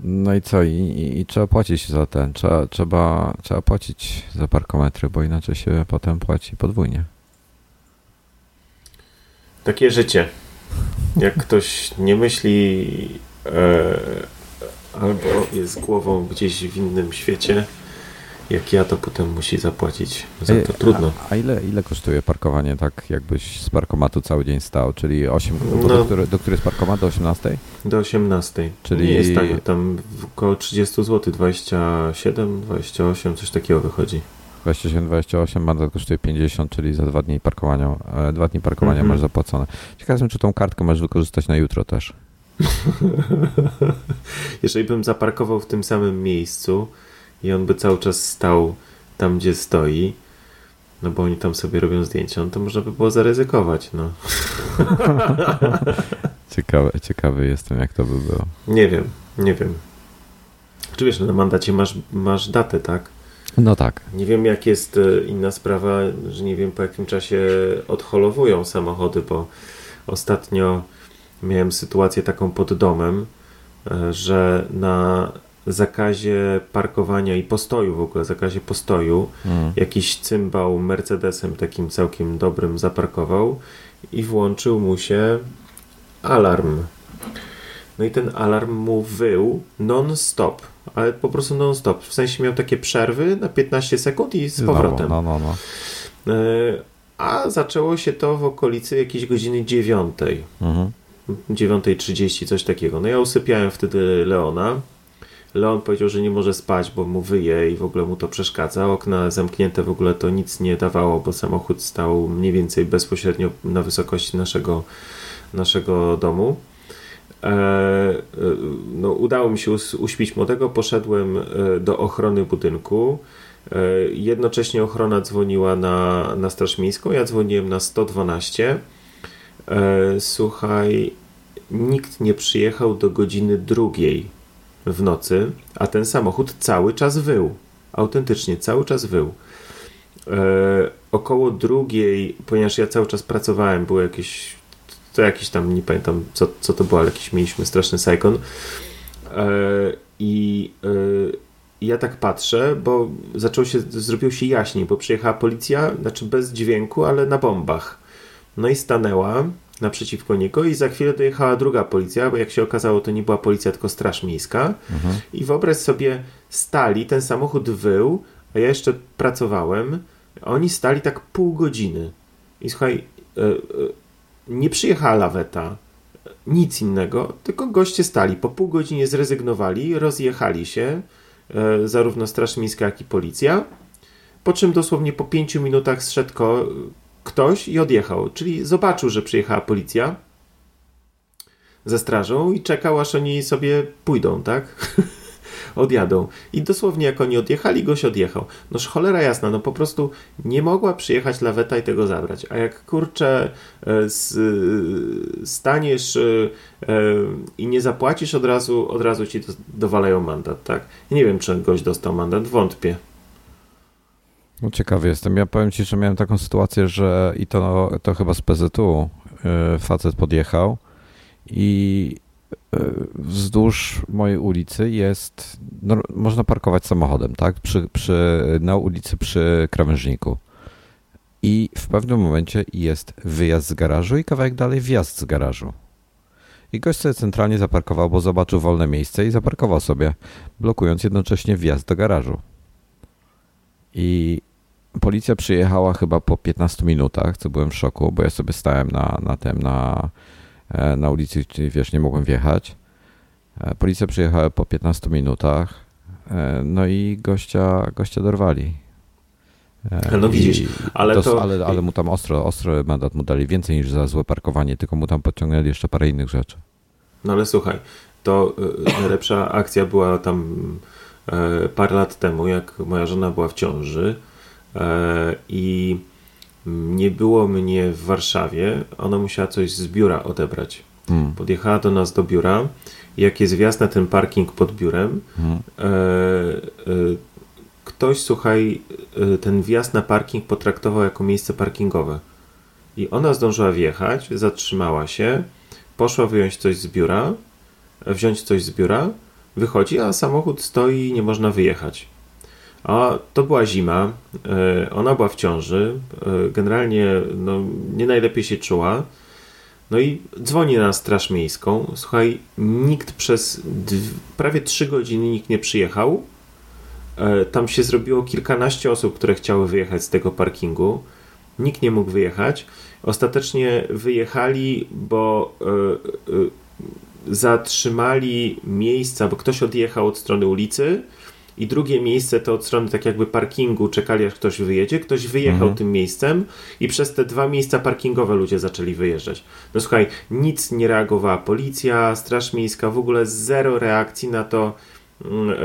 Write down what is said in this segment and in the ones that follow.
No i co? I, i, i trzeba płacić za ten. Trzeba, trzeba, trzeba płacić za parkometry, bo inaczej się potem płaci podwójnie. Takie życie. Jak ktoś nie myśli e, albo jest głową gdzieś w innym świecie, jak ja, to potem musi zapłacić za to. Trudno. A, a, ile, ile kosztuje parkowanie, tak jakbyś z parkomatu cały dzień stał? Czyli 8, no, do, który, do której jest parkomat? Do 18? Do 18. Czyli nie jest tanie, tam około 30 zł, 27, 28, coś takiego wychodzi. 27, 28, mandat kosztuje 50, czyli za dwa dni parkowania, e, dwa dni parkowania -hmm. masz zapłacone. Ciekaw jestem, czy tą kartkę możesz wykorzystać na jutro też. Jeżeli bym zaparkował w tym samym miejscu, i on by cały czas stał tam, gdzie stoi, no bo oni tam sobie robią zdjęcia, no to można by było zaryzykować, no. ciekawy, ciekawy jestem, jak to by było. Nie wiem, nie wiem. Czy wiesz, na mandacie masz, masz datę, tak? No tak. Nie wiem, jak jest e, inna sprawa, że nie wiem po jakim czasie odholowują samochody, bo ostatnio miałem sytuację taką pod domem, e, że na zakazie parkowania i postoju w ogóle, zakazie postoju, mm. jakiś cymbał Mercedesem takim całkiem dobrym zaparkował i włączył mu się alarm. No i ten alarm mu wył non-stop, ale po prostu non-stop. W sensie miał takie przerwy na 15 sekund i z powrotem. No, no, no. no. A zaczęło się to w okolicy jakiejś godziny 9. Mhm. 9.30, coś takiego. No ja usypiałem wtedy Leona Leon powiedział, że nie może spać, bo mu wyje i w ogóle mu to przeszkadza. Okna zamknięte w ogóle to nic nie dawało, bo samochód stał mniej więcej bezpośrednio na wysokości naszego, naszego domu. E, e no, udało mi się uśpić młodego, poszedłem e, do ochrony budynku. Jednocześnie ochrona dzwoniła na, na Straż Miejską, ja dzwoniłem na 112. Słuchaj, nikt nie przyjechał do godziny drugiej w nocy, a ten samochód cały czas wył. Autentycznie cały czas wył. E, około drugiej, ponieważ ja cały czas pracowałem, było jakieś, to jakiś tam, nie pamiętam co, co to było, ale jakiś mieliśmy straszny sajkon. E, I e, ja tak patrzę, bo zaczął się, zrobił się jaśniej, bo przyjechała policja, znaczy bez dźwięku, ale na bombach. No i stanęła naprzeciwko niego i za chwilę dojechała druga policja, bo jak się okazało, to nie była policja, tylko straż miejska. Mhm. I wyobraź sobie, stali, ten samochód wył, a ja jeszcze pracowałem, oni stali tak pół godziny. I słuchaj, e, e, nie przyjechała laweta, nic innego, tylko goście stali. Po pół godzinie zrezygnowali, rozjechali się, e, zarówno Straż Miejska, jak i policja. Po czym dosłownie po pięciu minutach zszedł ktoś i odjechał. Czyli zobaczył, że przyjechała policja ze strażą i czekał, aż oni sobie pójdą, tak? Odjadą. I dosłownie jak oni odjechali, goś odjechał. Noż cholera jasna, no po prostu nie mogła przyjechać laweta i tego zabrać. A jak kurczę e, staniesz e, e, i nie zapłacisz od razu, od razu ci dowalają mandat, tak? Nie wiem, czy goś dostał mandat, wątpię. No ciekawy jestem. Ja powiem Ci, że miałem taką sytuację, że i to, to chyba z PZU y, facet podjechał i y, wzdłuż mojej ulicy jest, no, można parkować samochodem, tak? Przy, przy, na ulicy przy krawężniku. I w pewnym momencie jest wyjazd z garażu i kawałek dalej wjazd z garażu. I gość sobie centralnie zaparkował, bo zobaczył wolne miejsce i zaparkował sobie, blokując jednocześnie wjazd do garażu. I policja przyjechała chyba po 15 minutach, co byłem w szoku, bo ja sobie stałem na, na tym, na, e, na ulicy, czyli wiesz, nie mogłem wjechać. E, policja przyjechała po 15 minutach, e, no i gościa, gościa dorwali. No widzisz, ale to, to... Ale, ale mu tam ostro, ostro mandat mu dali, więcej niż za złe parkowanie, tylko mu tam podciągnęli jeszcze parę innych rzeczy. No ale słuchaj, to najlepsza akcja była tam parę lat temu, jak moja żona była w ciąży, i nie było mnie w Warszawie, ona musiała coś z biura odebrać. Hmm. Podjechała do nas do biura. Jak jest wjazd na ten parking pod biurem, hmm. e, e, ktoś, słuchaj, e, ten wjazd na parking potraktował jako miejsce parkingowe. I ona zdążyła wjechać, zatrzymała się, poszła wyjąć coś z biura, wziąć coś z biura, wychodzi, a samochód stoi i nie można wyjechać. A to była zima, e, ona była w ciąży, e, generalnie no, nie najlepiej się czuła. No i dzwoni na Straż Miejską. Słuchaj, nikt przez prawie trzy godziny nikt nie przyjechał. E, tam się zrobiło kilkanaście osób, które chciały wyjechać z tego parkingu. Nikt nie mógł wyjechać. Ostatecznie wyjechali, bo zatrzymali miejsca, bo ktoś odjechał od strony ulicy i drugie miejsce to od strony tak jakby parkingu czekali aż ktoś wyjedzie, ktoś wyjechał mhm. tym miejscem i przez te dwa miejsca parkingowe ludzie zaczęli wyjeżdżać. No słuchaj, nic nie reagowała policja, straż miejska, w ogóle zero reakcji na to, mm, e, e,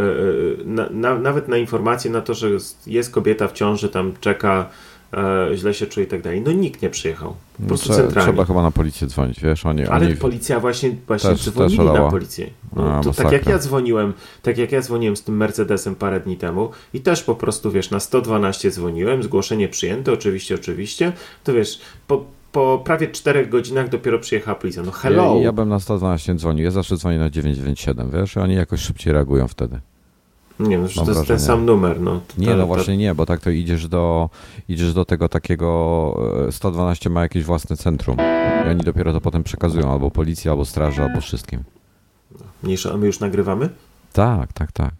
na, na, nawet na informację na to, że jest kobieta w ciąży, tam czeka e, źle się czuje i tak dalej. No nikt nie przyjechał. Po no prostu trzeba, centralnie. Trzeba chyba na policję dzwonić, wiesz, oni... Ale oni... policja właśnie, właśnie też, dzwonili też na policję. No, A, to tak jak ja dzwoniłem, tak jak ja dzwoniłem z tym Mercedesem parę dni temu i też po prostu, wiesz, na 112 dzwoniłem, zgłoszenie przyjęte, oczywiście, oczywiście, to wiesz, po, po prawie 4 godzinach dopiero przyjechała policja. No hello! Ja, ja bym na 112 dzwonił, ja zawsze dzwonię na 997, wiesz, oni jakoś szybciej reagują wtedy. Nie, no, to jest ten sam numer. No. nie, no właśnie nie, bo tak to idziesz do, idziesz do tego takiego, 112 e, ma jakieś własne centrum i oni dopiero to potem przekazują albo policji, albo straży, albo wszystkim. Mniejsza, a my już nagrywamy? Tak, tak, tak.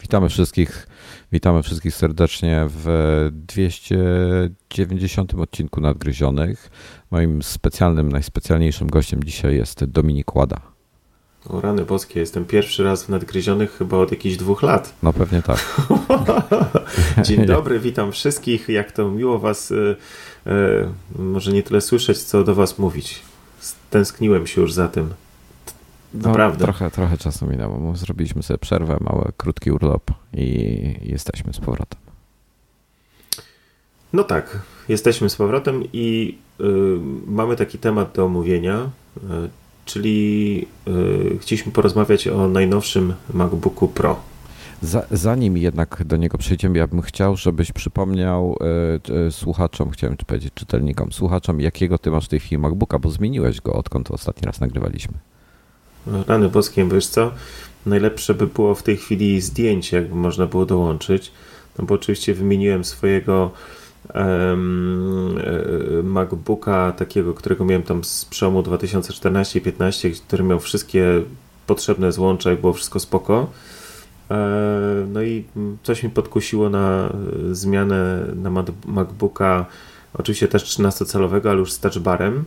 Witamy wszystkich Witamy wszystkich serdecznie w 290 odcinku Nadgryzionych. Moim specjalnym, najspecjalniejszym gościem dzisiaj jest Dominik Łada. O rany boskie, jestem pierwszy raz w Nadgryzionych chyba od jakichś dwóch lat. No pewnie tak. Dzień dobry, witam wszystkich. Jak to miło was, y, y, może nie tyle słyszeć, co do was mówić. Tęskniłem się już za tym. No, Naprawdę. No, trochę, trochę czasu minęło. Zrobiliśmy sobie przerwę, mały, krótki urlop i jesteśmy z powrotem. No tak, jesteśmy z powrotem i y, mamy taki temat do omówienia, y, czyli y, chcieliśmy porozmawiać o najnowszym MacBooku Pro. zanim jednak do niego przejdziemy, ja bym chciał, żebyś przypomniał y, słuchaczom, chciałem powiedzieć czytelnikom, słuchaczom, jakiego ty masz w tej chwili MacBooka, bo zmieniłeś go, odkąd ostatni raz nagrywaliśmy. Rany boskie, wiesz co? Najlepsze by było w tej chwili zdjęcie, jakby można było dołączyć. No bo oczywiście wymieniłem swojego um, MacBooka takiego, którego miałem tam z przełomu 2014-15, który miał wszystkie potrzebne złącza i było wszystko spoko. E, no i coś mi podkusiło na zmianę na MacBooka, oczywiście też 13-calowego, ale już z touchbarem.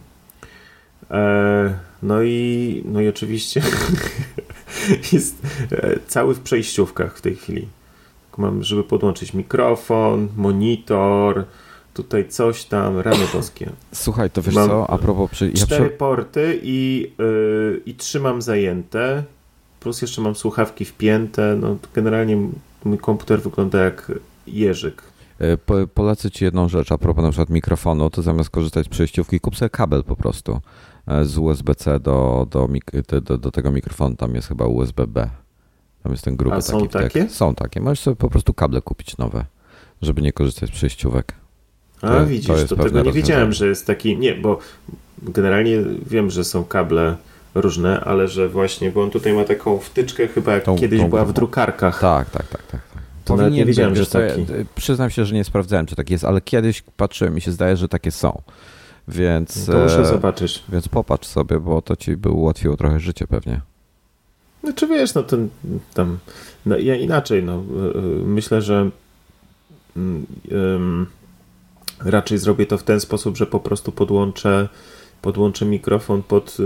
E, no i, no i oczywiście jest e, cały w przejściówkach w tej chwili. Mam, żeby podłączyć mikrofon, monitor, tutaj coś tam, ramy boskie. Słuchaj, to wiesz mam co, a propos... Przy... Ja cztery przy... porty i, yy, i trzymam zajęte, plus jeszcze mam słuchawki wpięte, no generalnie mój komputer wygląda jak jeżyk. Po, polecę Ci jedną rzecz a propos na przykład mikrofonu, to zamiast korzystać z przejściówki, kup sobie kabel po prostu. E, z USB-C do, do, do, do, tego mikrofonu, tam jest chyba USB-B. Tam jest ten gruby A są taki takie? Są takie. Możesz sobie po prostu kable kupić nowe, żeby nie korzystać z przejściówek. To, A widzisz, to, to tego nie wiedziałem, że jest taki. Nie, bo generalnie wiem, że są kable różne, ale że właśnie, bo on tutaj ma taką wtyczkę, chyba jak tą, kiedyś tą była w drukarkach. Tak, tak, tak, tak. tak. To nie wiedziałem, że taki. Przyznam się, że nie sprawdzałem, czy tak jest, ale kiedyś patrzyłem, mi się zdaje, że takie są. Więc, to muszę e, zobaczyć. Więc popatrz sobie, bo to ci by ułatwiło trochę życie pewnie. No czy wiesz, no ten tam, no ja inaczej, no e, e, myślę, że um, raczej zrobię to w ten sposób, że po prostu podłączę, podłączę mikrofon pod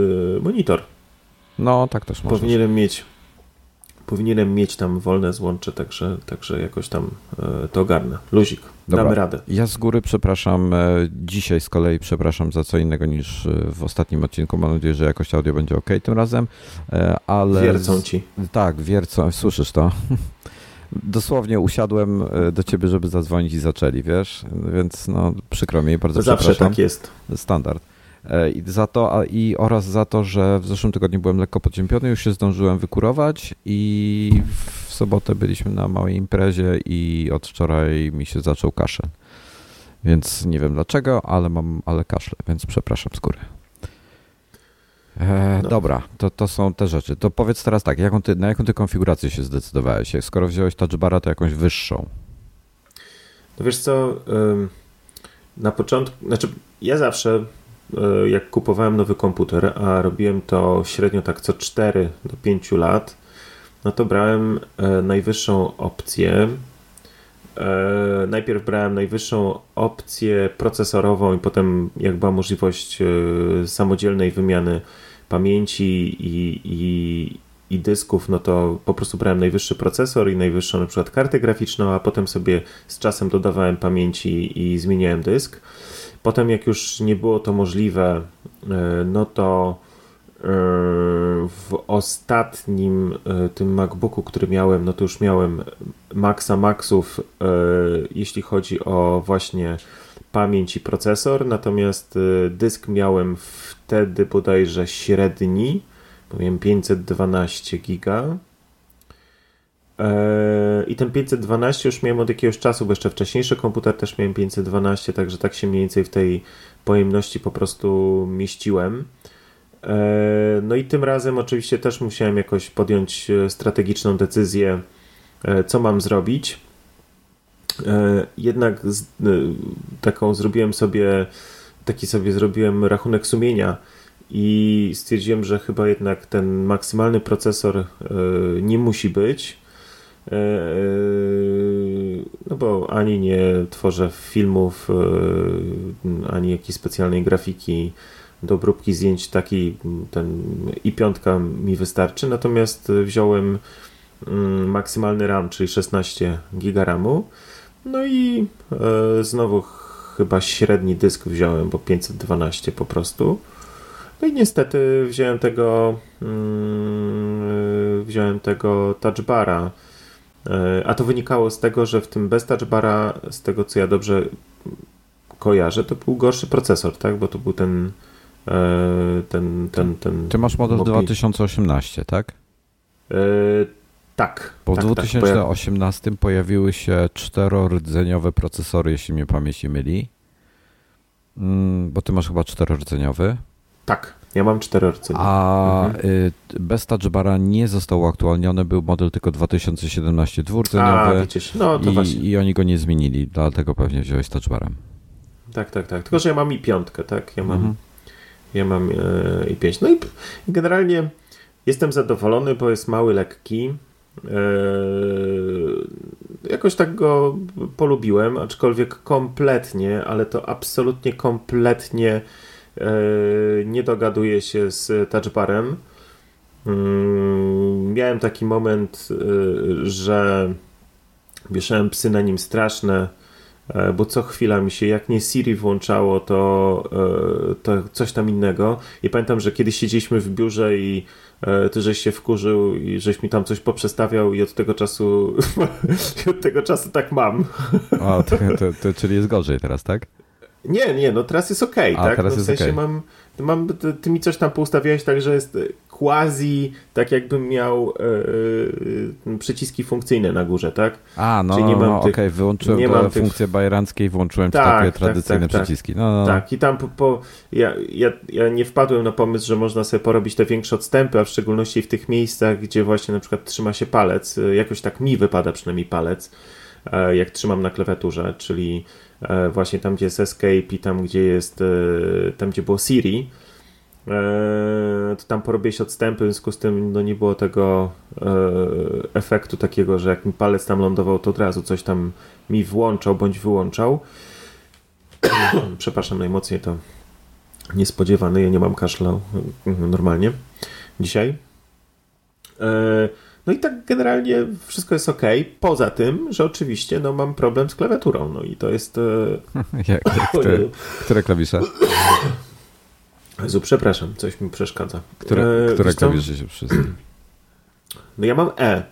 monitor. No, tak też można. Powinienem mieć powinienem mieć tam wolne złącze, także, także jakoś tam e, to ogarnę. Luzik, Dobra. damy radę. Ja z góry przepraszam, e, dzisiaj z kolei przepraszam za co innego niż e, w ostatnim odcinku. Mam nadzieję, że jakość audio będzie ok tym razem, ale... Wiercą ci. Tak, wiercą, słyszysz to? Dosłownie usiadłem do ciebie, żeby zadzwonić i zaczęli, wiesz? Więc no przykro mi, bardzo Zawsze przepraszam. tak jest. Standard. E, za to, a, i oraz za to, że w zeszłym tygodniu byłem lekko podziępiony, już się zdążyłem wykurować i w sobotę byliśmy na małej imprezie i od wczoraj mi się zaczął kaszel. Więc nie wiem dlaczego, ale mam, ale kaszle, więc przepraszam z góry. E, no. Dobra, to, to są te rzeczy. To powiedz teraz tak, jaką ty, na jaką ty konfigurację się zdecydowałeś? Skoro wziąłeś touchbara, to jakąś wyższą. No wiesz co, na początku, znaczy ja zawsze jak kupowałem nowy komputer, a robiłem to średnio tak co 4 do 5 lat, no to brałem e, najwyższą opcję. E, najpierw brałem najwyższą opcję procesorową i potem jak była możliwość samodzielnej wymiany pamięci i, i, i dysków, no to po prostu brałem najwyższy procesor i najwyższą na przykład kartę graficzną, a potem sobie z czasem dodawałem pamięci i zmieniałem dysk. Potem jak już nie było to możliwe, e, no to e, w ostatnim e, tym MacBooku, który miałem, no to już miałem maxa maxów, jeśli chodzi o właśnie pamięć i procesor, natomiast dysk miałem wtedy bodajże średni, powiem 512 giga. E, I ten 512 już miałem od jakiegoś czasu, bo jeszcze wcześniejszy komputer też miałem 512, także tak się mniej więcej w tej pojemności po prostu mieściłem. E, no i tym razem oczywiście też musiałem jakoś podjąć e, strategiczną decyzję, co mam zrobić. Jednak taką zrobiłem sobie, taki sobie zrobiłem rachunek sumienia i stwierdziłem, że chyba jednak ten maksymalny procesor e, nie musi być. E, e, no bo ani nie tworzę filmów, ani jakiejś specjalnej grafiki do obróbki zdjęć taki ten i piątka mi wystarczy. Natomiast wziąłem mm, maksymalny RAM, czyli 16 GB RAMu. No i znowu chyba średni dysk wziąłem, bo 512 po prostu. No i niestety wziąłem tego mm, wziąłem tego touchbara. E, a to wynikało z tego, że w tym bez touchbara, z tego co ja dobrze kojarzę, to był gorszy procesor, tak? Bo to był ten e, ten, ten, ten Ty masz model 2018, tak? E, tak. Po tak, 2018 tak, pojawiły się czterordzeniowe procesory, jeśli mnie pamięć nie myli. Mm, bo ty masz chyba czterordzeniowy. Tak, ja mam cztery rdzenie. A mhm. Y, bez touchbara nie został aktualniony, był model tylko 2017 dwurdzeniowy. A, widzisz, no to i, właśnie. I oni go nie zmienili, dlatego pewnie wziąłeś touchbarem. Tak, tak, tak. Tylko, że ja mam i piątkę, tak? Ja mam, mhm. ja mam e, i pięć. No i generalnie jestem zadowolony, bo jest mały, lekki. E, jakoś tak go polubiłem, aczkolwiek kompletnie, ale to absolutnie kompletnie nie dogaduje się z touchbarem. Mm, miałem taki moment, e, że wieszałem psy na nim straszne, e, bo co chwila mi się, jak nie Siri włączało, to, to coś tam innego. I pamiętam, że kiedyś siedzieliśmy w biurze i ty żeś się wkurzył i żeś mi tam coś poprzestawiał i od tego czasu od tego czasu tak mam. O, to, to, to, czyli jest gorzej teraz, tak? Nie, nie, no teraz jest ok, tak? Teraz no, w sensie okay. mam, mam, ty mi coś tam poustawiałeś tak, że jest quasi tak jakbym miał yy, przyciski funkcyjne na górze, tak? A, no, nie mam no okej, okay. wyłączyłem nie mam funkcję tych... bajeranckiej, włączyłem tak, takie tak, tradycyjne tak, tak, przyciski. No, no. Tak, i tam po, po ja, ja, ja nie wpadłem na pomysł, że można sobie porobić te większe odstępy, a w szczególności w tych miejscach, gdzie właśnie na przykład trzyma się palec, jakoś tak mi wypada przynajmniej palec, jak trzymam na klawiaturze, czyli E, właśnie tam, gdzie jest Escape i tam, gdzie jest, e, tam, gdzie było Siri, e, to tam porobię odstępy, w związku z tym no, nie było tego efektu takiego, że jak mi palec tam lądował, to od razu coś tam mi włączał bądź wyłączał. Przepraszam najmocniej, to niespodziewany, ja nie mam kaszla normalnie dzisiaj. No i tak generalnie wszystko jest ok. Poza tym, że oczywiście no, mam problem z klawiaturą. No i to jest. E, jak, jak, które, które klawisze? Jezu, przepraszam, coś mi przeszkadza. Które, e, które klawisze się wszystkie? No ja mam E.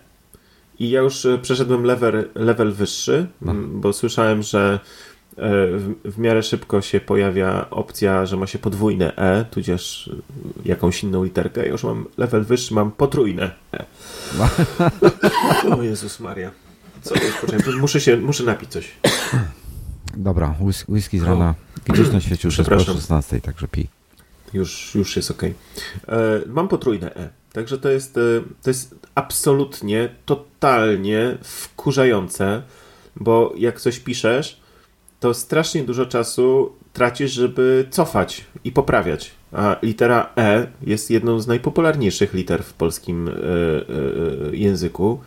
I ja już e, przeszedłem level, level wyższy, no. bo słyszałem, że w, w miarę szybko się pojawia opcja, że ma się podwójne E, tudzież jakąś inną literkę. Ja już mam level wyższy, mam potrójne E. o Jezus Maria. Co muszę się, muszę napić coś. Dobra, whis whisky z rana. Gdzieś na świecie już jest po 16, także pi. Już, już jest ok. E, mam potrójne E. Także to jest, e, to jest absolutnie, totalnie wkurzające, bo jak coś piszesz, to strasznie dużo czasu tracisz, żeby cofać i poprawiać. A litera E jest jedną z najpopularniejszych liter w polskim e, e, języku.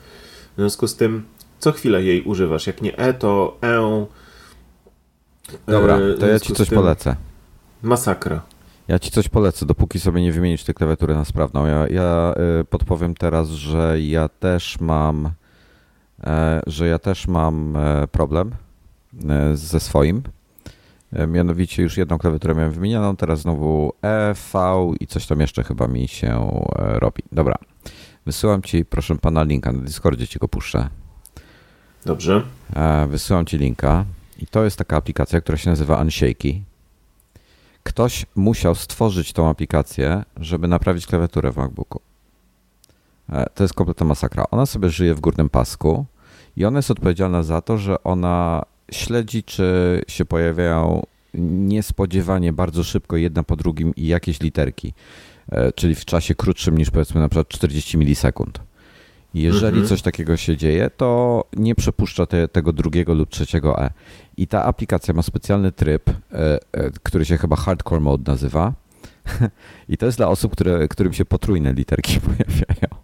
W związku z tym co chwilę jej używasz. Jak nie E, to E. Dobra, to ja ci coś polecę. Masakra. Ja ci coś polecę, dopóki sobie nie wymienisz tej klawiatury na sprawną. Ja, ja podpowiem teraz, że ja też mam, e, że ja też mam e, problem e, ze swoim. Mianowicie już jedną klawiaturę miałem wymienioną, teraz znowu E, V i coś tam jeszcze chyba mi się robi. Dobra, wysyłam ci, proszę pana, linka na Discordzie ci go puszczę. Dobrze. Wysyłam ci linka i to jest taka aplikacja, która się nazywa Unshaky. Ktoś musiał stworzyć tą aplikację, żeby naprawić klawiaturę w MacBooku. E, to jest kompletna masakra. Ona sobie żyje w górnym pasku i ona jest odpowiedzialna za to, że ona śledzi, czy się pojawiają niespodziewanie bardzo szybko jedna po drugim i jakieś literki, e, czyli w czasie krótszym niż powiedzmy na przykład 40 milisekund. Jeżeli mhm. coś takiego się dzieje, to nie przepuszcza te, tego drugiego lub trzeciego E. I ta aplikacja ma specjalny tryb, e, e, który się chyba Hardcore Mode nazywa. I to jest dla osób, które, którym się potrójne literki pojawiają.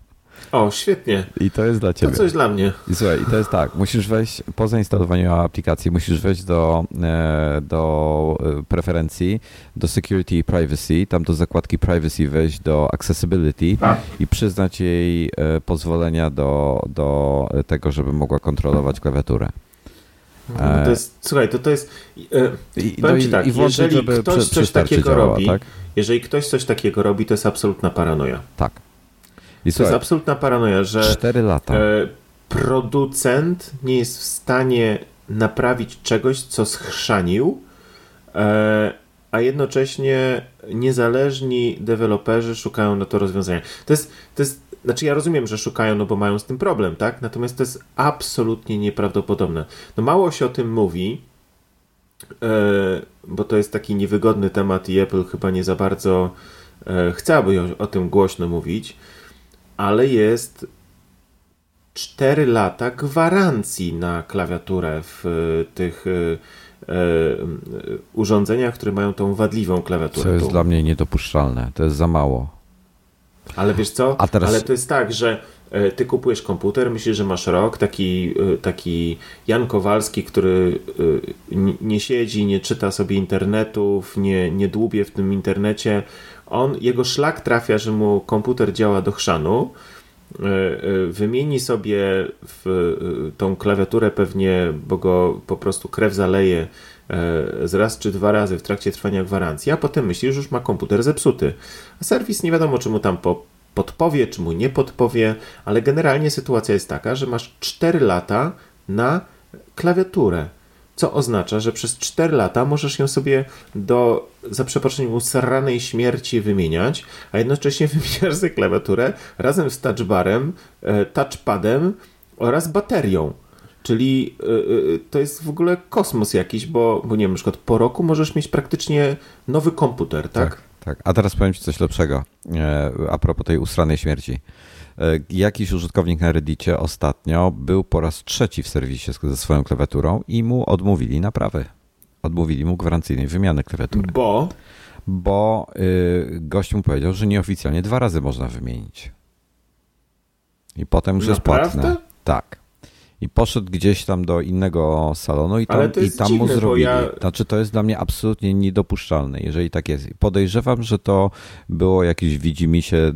O, świetnie. I to jest dla ciebie. To coś dla mnie. I słuchaj, i to jest tak, musisz wejść, po zainstalowaniu aplikacji, musisz wejść do, e, do preferencji, do security i privacy, tam do zakładki privacy wejść do accessibility i przyznać jej pozwolenia do, do tego, żeby mogła kontrolować klawiaturę. No to jest, słuchaj, to, to jest. E, I, powiem no ci tak, i jeżeli żeby ktoś przy, coś takiego robi, tak? jeżeli ktoś coś takiego robi, to jest absolutna paranoja. Tak. I to słuchaj, jest absolutna paranoja, że 4 lata. E, producent nie jest w stanie naprawić czegoś, co schrzanił, e, a jednocześnie niezależni deweloperzy szukają na to rozwiązania. To jest, to jest znaczy ja rozumiem, że szukają, no bo mają z tym problem, tak? Natomiast to jest absolutnie nieprawdopodobne. No mało się o tym mówi, e, bo to jest taki niewygodny temat i Apple chyba nie za bardzo chce, aby o tym głośno mówić, ale jest 4 lata gwarancji na klawiaturę w tych e, urządzeniach, które mają tą wadliwą klawiaturę. To jest dla mnie niedopuszczalne. To jest za mało. Ale wiesz co? Teraz... Ale to jest tak, że e, ty kupujesz komputer, myślisz, że masz rok, taki, e, taki Jan Kowalski, który e, nie siedzi, nie czyta sobie internetów, nie, nie dłubie w tym internecie. On, jego szlak trafia, że mu komputer działa do chrzanu, wymieni sobie w tą klawiaturę pewnie, bo go po prostu krew zaleje z raz czy dwa razy w trakcie trwania gwarancji, a potem myśli, że już ma komputer zepsuty. A serwis nie wiadomo, czy mu tam po, podpowie, czy mu nie podpowie, ale generalnie sytuacja jest taka, że masz 4 lata na klawiaturę. Co oznacza, że przez 4 lata możesz ją sobie do, za przeproszeniem, usranej śmierci wymieniać, a jednocześnie wymieniasz sobie klawiaturę razem z touchbarem, e, touchpadem oraz baterią. Czyli yy, to jest w ogóle kosmos jakiś, bo, bo nie wiem, na przykład po roku możesz mieć praktycznie nowy komputer, tak? Tak, tak. A teraz powiem Ci coś lepszego e, a propos tej usranej śmierci. E, jakiś użytkownik na Reddicie ostatnio był po raz trzeci w serwisie ze swoją klawiaturą i mu odmówili naprawy. Odmówili mu gwarancyjnej wymiany klawiatury. Bo? Bo y, gość mu powiedział, że nieoficjalnie dwa razy można wymienić. I potem już jest płatne. Tak i poszedł gdzieś tam do innego salonu i tam, i tam dziwne, mu zrobili. Ja... Znaczy, to jest dla mnie absolutnie niedopuszczalne, jeżeli tak jest. Podejrzewam, że to było jakieś widzimisię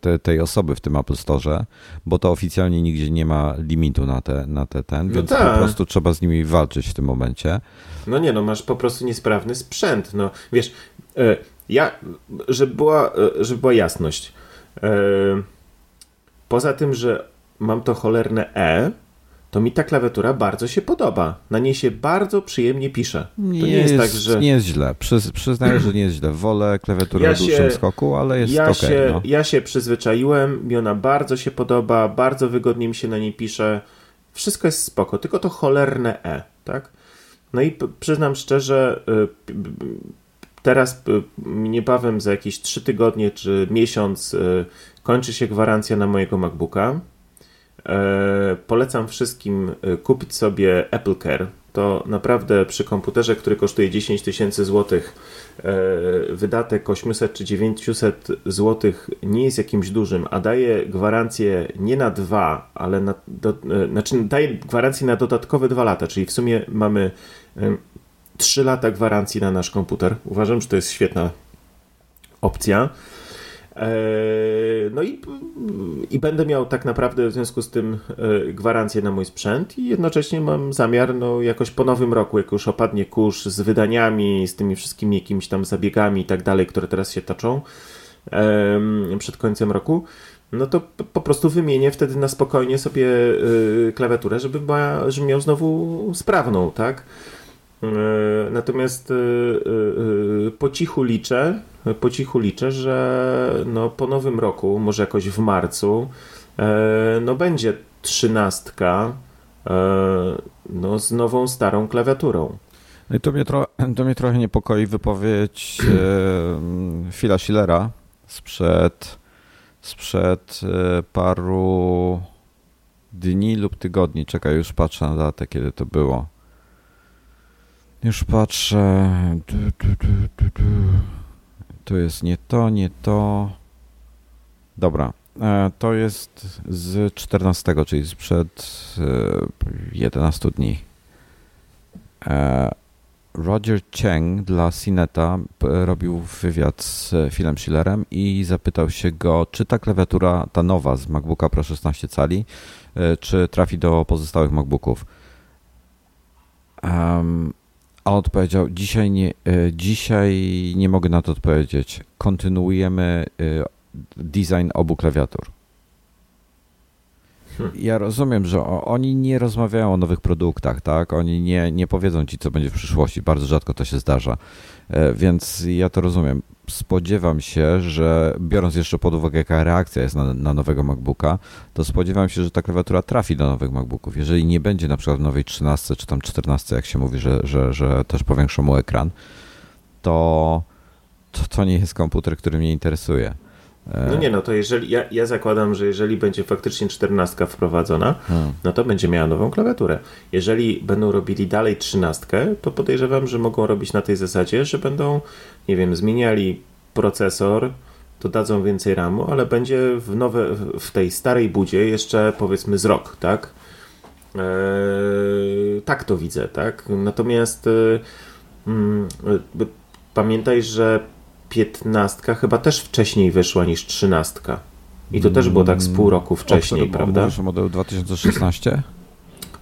te, tej osoby w tym Apple Store, bo to oficjalnie nigdzie nie ma limitu na te, na te ten, no więc tak. po prostu trzeba z nimi walczyć w tym momencie. No nie, no masz po prostu niesprawny sprzęt. No wiesz, e, ja, żeby była, e, żeby była jasność. E, poza tym, że mam to cholerne E, to mi ta klawiatura bardzo się podoba. Na niej się bardzo przyjemnie pisze. To nie, nie jest, jest, tak, że. Nie jest źle. Przy, przyznaję, że nie jest źle. Wolę klawiaturę ja o dłuższym skoku, ale jest ja okay, się, no. Ja się przyzwyczaiłem, mi ona bardzo się podoba, bardzo wygodnie mi się na niej pisze. Wszystko jest spoko, tylko to cholerne E, tak? No i przyznam szczerze, y, teraz y, niebawem za jakieś 3 tygodnie czy miesiąc y, kończy się gwarancja na mojego MacBooka. E, polecam wszystkim kupić sobie Apple Care. To naprawdę przy komputerze, który kosztuje 10 tysięcy złotych, e, wydatek 800 czy 900 złotych nie jest jakimś dużym, a daje gwarancję nie na dwa, ale na, do, e, znaczy daje gwarancję na dodatkowe dwa lata, czyli w sumie mamy 3 lata gwarancji na nasz komputer. Uważam, że to jest świetna opcja. E, no i, i będę miał tak naprawdę w związku z tym e, gwarancję na mój sprzęt i jednocześnie mam zamiar no, jakoś po nowym roku, jak już opadnie kurz z wydaniami, z tymi wszystkimi jakimiś tam zabiegami i tak dalej, które teraz się toczą przed końcem roku, no to po prostu wymienię wtedy na spokojnie sobie e, klawiaturę, żeby, żeby miał znowu sprawną, tak? E, natomiast e, e, po cichu liczę, po cichu liczę, że no po nowym roku, może jakoś w marcu, no będzie trzynastka no z nową starą klawiaturą. No i to mnie, tro, to mnie trochę niepokoi wypowiedź Phila Schillera sprzed, sprzed paru dni lub tygodni. Czekaj, już patrzę na datę, kiedy to było. Już patrzę. Du, to jest nie to, nie to. Dobra. E, to jest z 14, czyli sprzed 11 e, dni. E, Roger Cheng dla Cineta robił wywiad z Philem Schillerem i zapytał się go, czy ta klawiatura, ta nowa z MacBooka Pro 16 cali, czy trafi do pozostałych MacBooków. Um, a on odpowiedział, dzisiaj nie, e, dzisiaj nie mogę na to odpowiedzieć. Kontynuujemy e, design obu klawiatur. Hmm. Ja rozumiem, że oni nie rozmawiają o nowych produktach, tak? Oni nie, nie powiedzą ci, co będzie w przyszłości. Bardzo rzadko to się zdarza. E, więc ja to rozumiem spodziewam się, że biorąc jeszcze pod uwagę, jaka reakcja jest na, na, nowego MacBooka, to spodziewam się, że ta klawiatura trafi do nowych MacBooków. Jeżeli nie będzie na przykład nowej 13 czy tam 14, jak się mówi, że, że, że też powiększą mu ekran, to, to to nie jest komputer, który mnie interesuje. No nie, no to jeżeli, ja, ja zakładam, że jeżeli będzie faktycznie 14 wprowadzona, hmm. no to będzie miała nową klawiaturę. Jeżeli będą robili dalej 13, to podejrzewam, że mogą robić na tej zasadzie, że będą, nie wiem, zmieniali procesor, dodadzą więcej RAMu, ale będzie w, nowe, w tej starej budzie jeszcze powiedzmy z rok, tak? Eee, tak to widzę, tak? Natomiast mm, e, pamiętaj, że piętnastka chyba też wcześniej wyszła niż trzynastka. I to też było tak z pół roku wcześniej, o prawda? Mówisz o modelu 2016?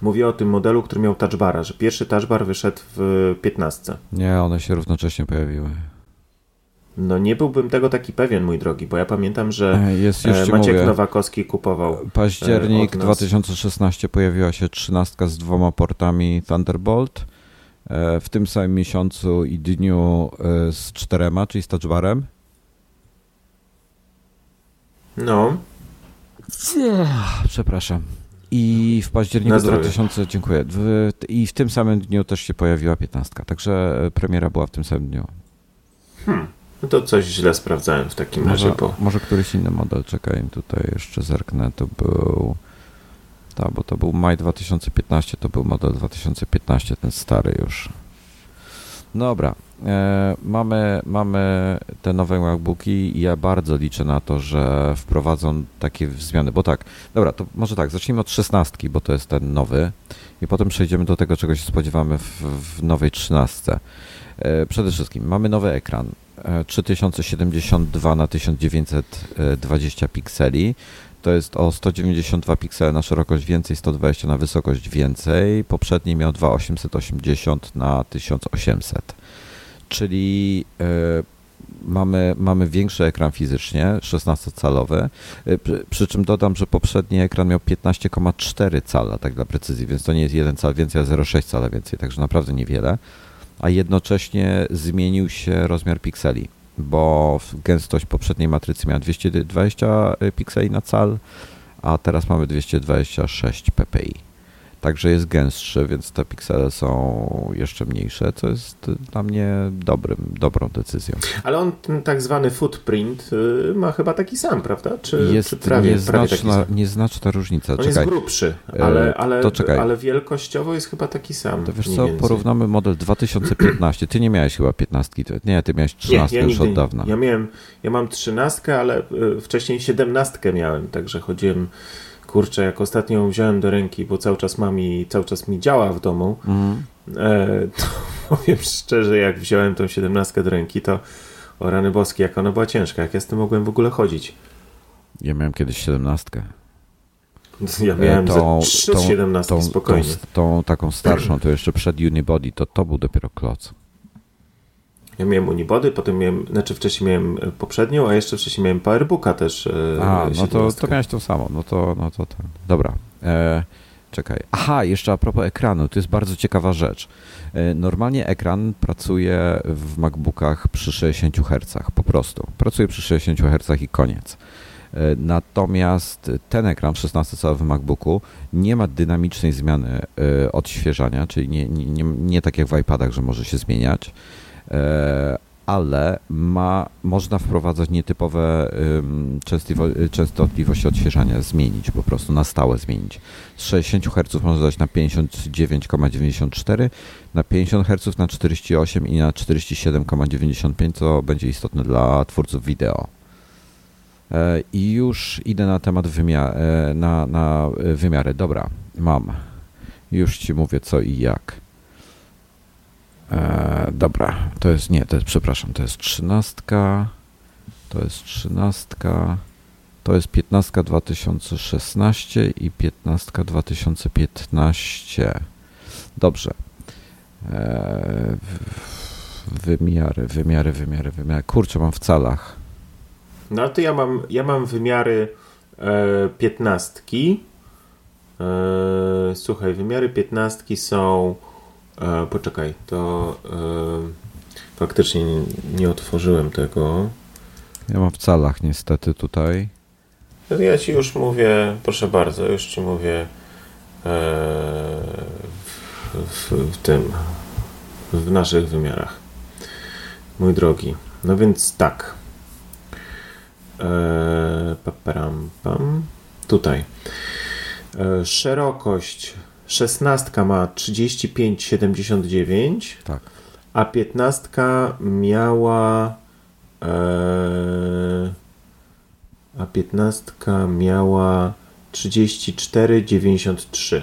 Mówię o tym modelu, który miał touchbara, że pierwszy touchbar wyszedł w 15. Nie, one się równocześnie pojawiły. No nie byłbym tego taki pewien, mój drogi, bo ja pamiętam, że e, Jest, już e, Maciek mówię. Nowakowski kupował. E, Październik 2016 pojawiła się 13 z dwoma portami Thunderbolt w tym samym miesiącu i dniu e, z czterema, czyli z touchbarem. No. Przepraszam. I w październiku 2000, dziękuję. W, I w tym samym dniu też się pojawiła 15. Także e, premiera była w tym samym dniu. Hmm. No to coś źle sprawdzałem w takim może, razie. Bo... Może któryś inny model, czekaj, tutaj jeszcze zerknę. To był. Tak, bo to był maj 2015, to był model 2015, ten stary już. Dobra, e, mamy, mamy te nowe MacBooki i ja bardzo liczę na to, że wprowadzą takie zmiany, bo tak, dobra, to może tak, zacznijmy od 16, bo to jest ten nowy i potem przejdziemy do tego, czego się spodziewamy w, w nowej 13. E, przede wszystkim mamy nowy ekran, 3072 na 1920 pikseli, to jest o 192 piksele na szerokość więcej, 120 na wysokość więcej. Poprzedni miał 2880 na 1800. Czyli mamy, mamy większy ekran fizycznie, 16-calowy, przy, przy, czym dodam, że poprzedni ekran miał 15,4 cala, tak dla precyzji, więc to nie jest 1 cal więcej, a 0,6 cala więcej, także naprawdę niewiele, a jednocześnie zmienił się rozmiar pikseli, bo gęstość poprzedniej matrycy miała 220 pikseli na cal, a teraz mamy 226 ppi. Także jest gęstszy, więc te piksele są jeszcze mniejsze, co jest dla mnie dobrym, dobrą decyzją. Ale on ten tak zwany footprint y, ma chyba taki sam, prawda? Czy, jest czy prawie, nieznaczna, prawie nieznaczna różnica. On czekaj. jest grubszy, ale, e, ale, czekaj. ale wielkościowo jest chyba taki sam. To wiesz co, porównamy model 2015. Ty nie miałeś chyba 15, nie, ty miałeś 13 nie, ja już od dawna. Ja miałem, ja mam 13, ale y, wcześniej 17 miałem, także chodziłem kurczę, jak ostatnio ją wziąłem do ręki, bo cały czas mam i cały czas mi działa w domu, mm. e, to powiem szczerze, jak wziąłem tą siedemnastkę do ręki, to o rany boskie, jak ona była ciężka, jak ja z tym mogłem w ogóle chodzić. Ja miałem kiedyś siedemnastkę. Ja miałem tą, trzy tą, siedemnastki spokojnie. Tą, tą, taką starszą, to jeszcze przed Unibody, to to był dopiero kloc. Ja miałem Unibody, potem miałem, znaczy wcześniej miałem e, poprzednią, a jeszcze wcześniej miałem Powerbooka też. E, a, no to, to miałeś to samo, no to, no to tak. Dobra. E, czekaj. Aha, jeszcze a propos ekranu, to jest bardzo ciekawa rzecz. E, normalnie ekran pracuje w MacBookach przy 60 Hz, po prostu. Pracuje przy 60 Hz i koniec. Natomiast ten ekran w 16-calowym MacBooku nie ma dynamicznej zmiany odświeżania, czyli nie, nie, nie, nie tak jak w iPadach, że może się zmieniać ale ma, można wprowadzać nietypowe częstotliwości odświeżania, zmienić po prostu, na stałe zmienić. Z 60 Hz można dać na 59,94, na 50 Hz na 48 i na 47,95, co będzie istotne dla twórców wideo. E, I już idę na temat wymiar, e, na, na wymiary. Dobra, mam. Już Ci mówię co i jak. E, dobra, to jest nie, to jest, przepraszam, to jest trzynastka, to jest trzynastka, to jest piętnastka 2016 i piętnastka 2015. Dobrze. E, wymiary, wymiary, wymiary, wymiary. Kurczę, mam w calach. No to ja mam, ja mam wymiary e, piętnastki. E, słuchaj, wymiary piętnastki są E, poczekaj, to e, faktycznie nie, nie, otworzyłem tego. Ja mam w calach niestety tutaj. Ja ci już mówię, proszę bardzo, już ci mówię e, w, w, tym, w naszych wymiarach. Mój drogi. No więc tak. E, paparam, pam. Tutaj. E, szerokość 16 ma 35,79. Tak. A 15 miała. E, a 15 miała 34,93.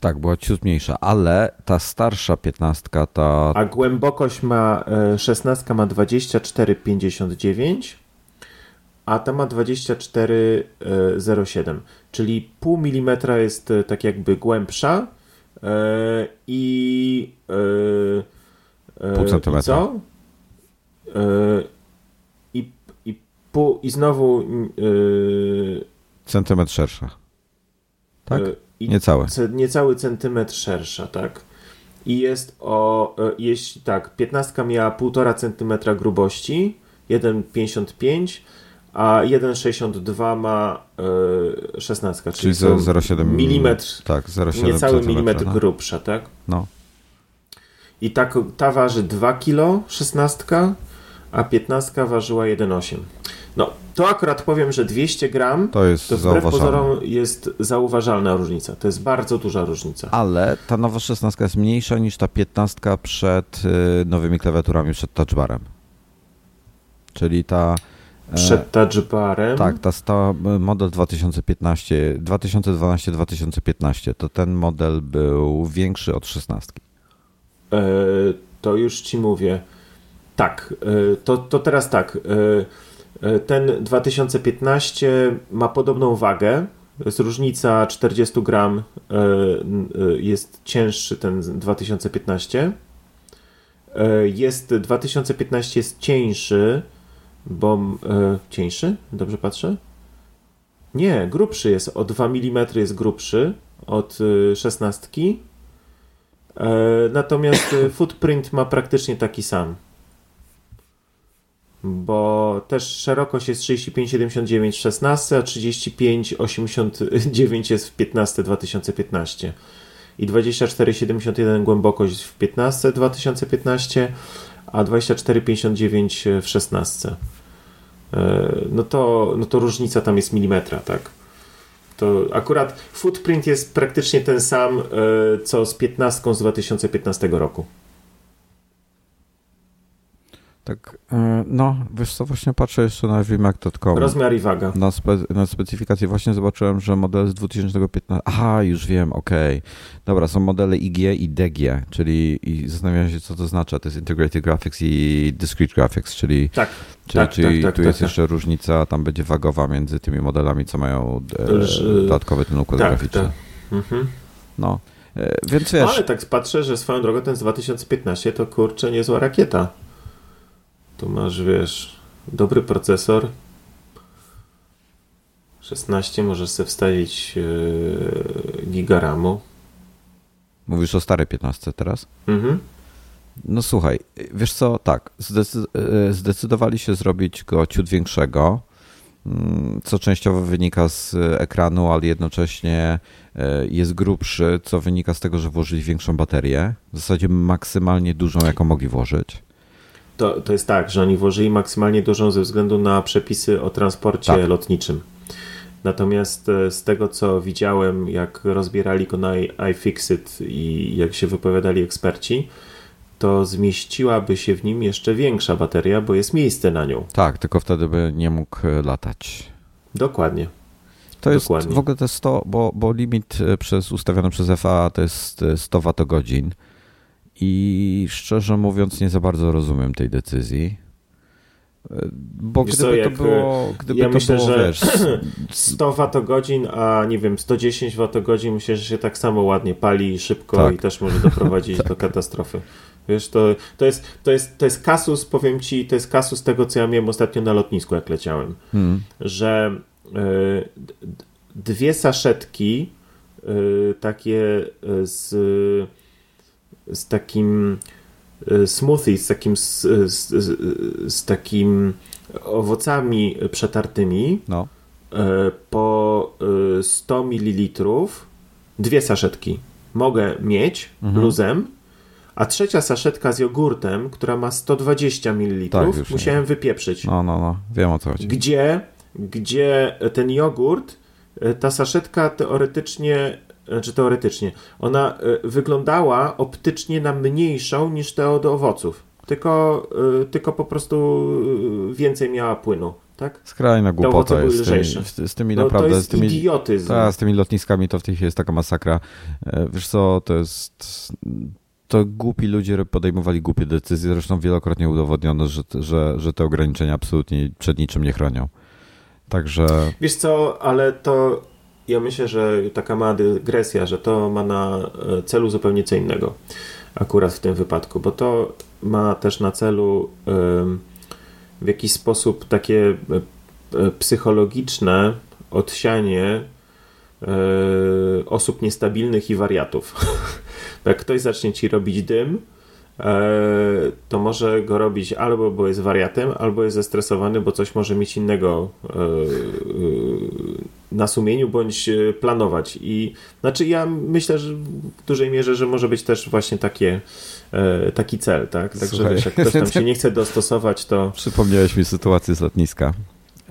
Tak, była ciut mniejsza, ale ta starsza 15 ta. A głębokość ma. 16 e, ma 24,59 a ta ma 24,07, czyli pół milimetra jest e, tak jakby głębsza e, i e, pół centymetra. I co? I, i, pół, i znowu centymetr szersza. Tak? I Niecały. Niecały centymetr szersza, tak? I jest o, jeśli tak, 15 miała 1,5 centymetra grubości, 1,55 a 1,62 ma y, 16, czyli, czyli 0,7 mm, tak, 0,7 niecały milimetr no. grubsza, tak? No. I ta, ta waży 2 kg, 16, a 15 ważyła 1,8. No, to akurat powiem, że 200 gram to jest to wbrew pozorom jest zauważalna różnica. To jest bardzo duża różnica. Ale ta nowa 16 jest mniejsza niż ta 15 przed y, nowymi klawiaturami, przed touchbarem. Czyli ta przed touchbarem? Tak, ta stała model 2015, 2012-2015, to ten model był większy od 16. E, to już ci mówię. Tak, e, to, to teraz tak. E, ten 2015 ma podobną wagę. Jest różnica 40 gram, jest cięższy ten 2015. Jest 2015 jest cieńszy, bo cieńszy? Dobrze patrzę? Nie, grubszy jest. O 2 mm jest grubszy od 16. Natomiast footprint ma praktycznie taki sam bo też szerokość jest 35,79 w 16, a 35,89 jest w 15 2015 i 24,71 głębokość w 15 2015, a 24,59 w 16. E, no to, no to różnica tam jest milimetra, tak? To akurat footprint jest praktycznie ten sam, e, co z 15 z 2015 roku. Tak, e, no, wiesz co, właśnie patrzę jeszcze na vmac.com. Rozmiar i waga. Na, spe, na specyfikację właśnie zobaczyłem, że model z 2015, aha, już wiem, okej. Okay. Dobra, są modele IG i DG, czyli i zastanawiam się, co to znaczy. To jest Integrated Graphics i Discrete Graphics, czyli, tak, czyli, tak, czyli tak, tu tak, jest tak, jeszcze różnica, tam będzie wagowa między tymi modelami, co mają e, dodatkowy ten układ tak, graficzny. Tak. Mhm. No, e, więc wiesz... ale tak patrzę, że swoją drogą ten z 2015 to kurczę niezła rakieta. Tu masz, wiesz, dobry procesor. 16 możesz sobie wstawić yy, giga RAMu. Mówisz o starej 15 teraz? Mhm. No słuchaj, wiesz co, tak, e, zdecydowali się zrobić go ciut większego, mm, co częściowo wynika z ekranu, ale jednocześnie e, jest grubszy, co wynika z tego, że włożyli większą baterię, w zasadzie maksymalnie dużą, jaką mogli włożyć. To, to jest tak, że oni włożyli maksymalnie dużą ze względu na przepisy o transporcie tak. lotniczym. Natomiast e, z tego, co widziałem, jak rozbierali go na iFixit i jak się wypowiadali eksperci, to zmieściłaby się w nim jeszcze większa bateria, bo jest miejsce na nią. Tak, tylko wtedy by nie mógł e, latać. Dokładnie. To jest Dokładnie. w ogóle jest 100, bo, bo limit e, przez, ustawiony przez FAA to jest 100 Wh i szczerze mówiąc, nie za bardzo rozumiem tej decyzji. Bo Wiesz gdyby co, to było, gdyby ja to myślę, było, że wiesz... 100 watogodzin, a nie wiem, 110 watogodzin myślę, że się tak samo ładnie pali szybko tak. i też może doprowadzić tak. do katastrofy. Wiesz, to, to, jest, to, jest, to jest kasus, powiem ci, to jest kasus tego, co ja miałem ostatnio na lotnisku, jak leciałem, hmm. że y, dwie saszetki y, takie z z takim e, smoothie, z takim z, z, z takim owocami przetartymi no. E, po 100 e, ml dwie saszetki mogę mieć mhm. luzem, a trzecia saszetka z jogurtem, która ma 120 ml, tak, musiałem nie. wypieprzyć. No, no, no, wiem o co chodzi. Gdzie, gdzie ten jogurt, ta saszetka teoretycznie znaczy teoretycznie, ona y, wyglądała optycznie na mniejszą niż te od owoców. Tylko, y, tylko po prostu y, więcej miała płynu. Tak? Skrajna głupota jest z tymi, z tymi no, naprawdę. To jest z tymi, idiotyzm. Ta, z tymi lotniskami to w tej chwili jest taka masakra. E, wiesz co, to jest to głupi ludzie podejmowali głupie decyzje. Zresztą wielokrotnie udowodniono, że, że, że te ograniczenia absolutnie przed niczym nie chronią. Także. Wiesz co, ale to ja myślę, że taka mała dygresja, że to ma na e, celu zupełnie co innego akurat w tym wypadku, bo to ma też na celu w jakiś sposób takie e, e, psychologiczne odsianie osób niestabilnych i wariatów. Jak ktoś zacznie ci robić dym, to może go robić albo bo jest wariatem, albo jest zestresowany, bo coś może mieć innego na sumieniu bądź e, planować. I znaczy ja myślę, że w dużej mierze, że może być też właśnie takie, e, taki cel, tak? Także Słuchaj. wiesz, jak ktoś tam się nie chce dostosować, to. Przypomniałeś mi sytuację z lotniska.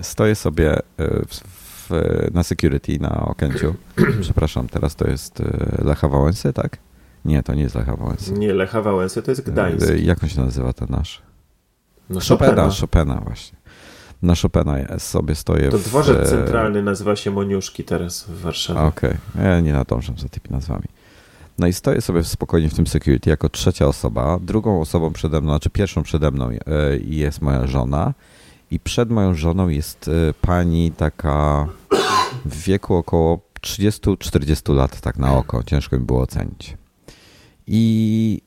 Stoję sobie e, w, w, na security na Okęciu. Przepraszam, teraz to jest Lecha Wałęsy, tak? Nie, to nie jest Lecha Wałęsy. Nie, Lecha Wałęsy to jest Gdańsk. Jak on się nazywa ten nasz? No, Chopina. Chopina, Chopina właśnie na Chopina sobie stoję. To dworzec w... centralny nazywa się Moniuszki teraz w Warszawie. Okej, okay. ja nie nadążam za tymi nazwami. No i stoję sobie spokojnie w tym security jako trzecia osoba. Drugą osobą przede mną, znaczy pierwszą przede mną e, jest moja żona i przed moją żoną jest e, pani taka w wieku około 30-40 lat, tak na oko. Ciężko mi było ocenić. I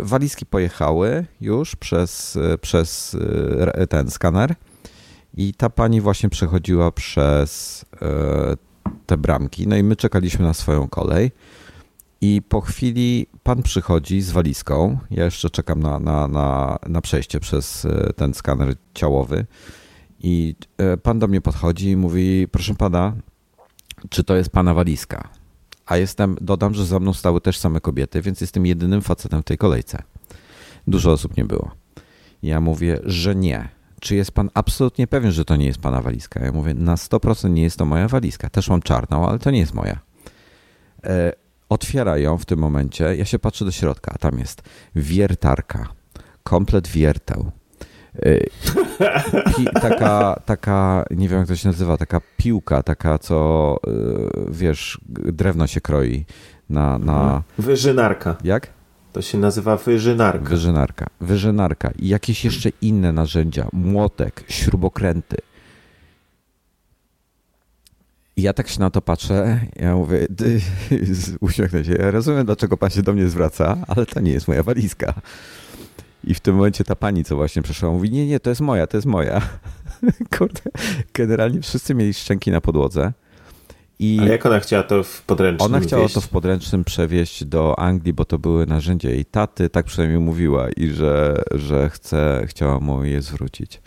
walizki pojechały już przez, przez ten skaner i ta pani właśnie przechodziła przez te bramki. No i my czekaliśmy na swoją kolej. I po chwili pan przychodzi z walizką. Ja jeszcze czekam na, na, na, na przejście przez e, ten skaner ciałowy. I e, pan do mnie podchodzi i mówi: Proszę pana, czy to jest pana walizka? A jestem, dodam, że za mną stały też same kobiety, więc jestem jedynym facetem w tej kolejce. Dużo osób nie było. Ja mówię, że nie. Czy jest pan absolutnie pewien, że to nie jest pana walizka? Ja mówię, na 100% nie jest to moja walizka. Też mam czarną, ale to nie jest moja. E, otwiera ją w tym momencie. Ja się patrzę do środka, a tam jest wiertarka, komplet wierteł. Y, pi, taka, taka, nie wiem jak to się nazywa, taka piłka, taka co, y, wiesz, drewno się kroi na... na... Wyżynarka. Jak? To się nazywa wyżynarka. Wyżynarka. Wyżynarka i jakieś jeszcze inne narzędzia, młotek, śrubokręty. I ja tak się na to patrzę, ja mówię, uśmiechnę się, ja rozumiem, dlaczego pan się do mnie zwraca, ale to nie jest moja walizka. I w tym momencie ta pani, co właśnie przeszła, mówi, nie, nie, to jest moja, to jest moja. Kurde, generalnie wszyscy mieli szczęki na podłodze. I Ale jak ona chciała to w podręcznym Ona chciała wieść? to w podręcznym przewieźć do Anglii, bo to były narzędzia jej taty, tak przynajmniej mówiła i że, że chce, chciała mu je zwrócić.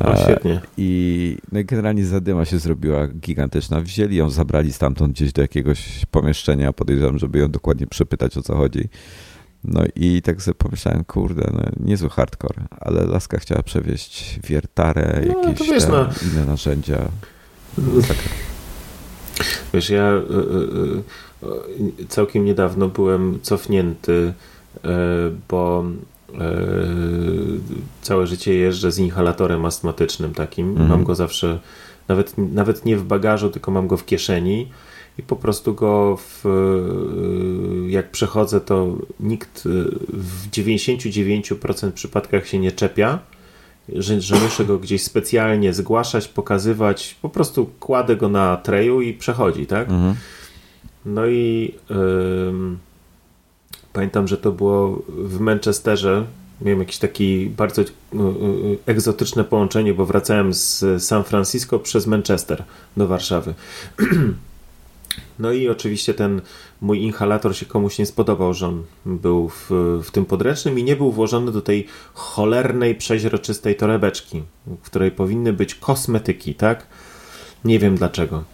O, świetnie. I no generalnie zadyma się zrobiła gigantyczna. Wzięli ją, zabrali stamtąd gdzieś do jakiegoś pomieszczenia. Podejrzewam, żeby ją dokładnie przepytać o co chodzi. No i tak sobie pomyślałem, kurde, no, niezły hardcore, ale laska chciała przewieźć wiertarę, no, jakieś wiesz, no. inne narzędzia. Tak. Wiesz, ja y, y, y, całkiem niedawno byłem cofnięty, bo całe życie jeżdżę z inhalatorem astmatycznym takim. Mhm. Mam go zawsze, nawet, nawet nie w bagażu, tylko mam go w kieszeni i po prostu go w, jak przechodzę, to nikt w 99% przypadkach się nie czepia, że, że muszę go gdzieś specjalnie zgłaszać, pokazywać, po prostu kładę go na treju i przechodzi, tak? Mhm. No i pamiętam, że to było w Manchesterze, miałem jakieś takie bardzo egzotyczne połączenie, bo wracałem z San Francisco przez Manchester do Warszawy. No i oczywiście ten mój inhalator się komuś nie spodobał, że on był w, w tym podręcznym i nie był włożony do tej cholernej, przeźroczystej torebeczki, w której powinny być kosmetyki, tak? Nie wiem dlaczego.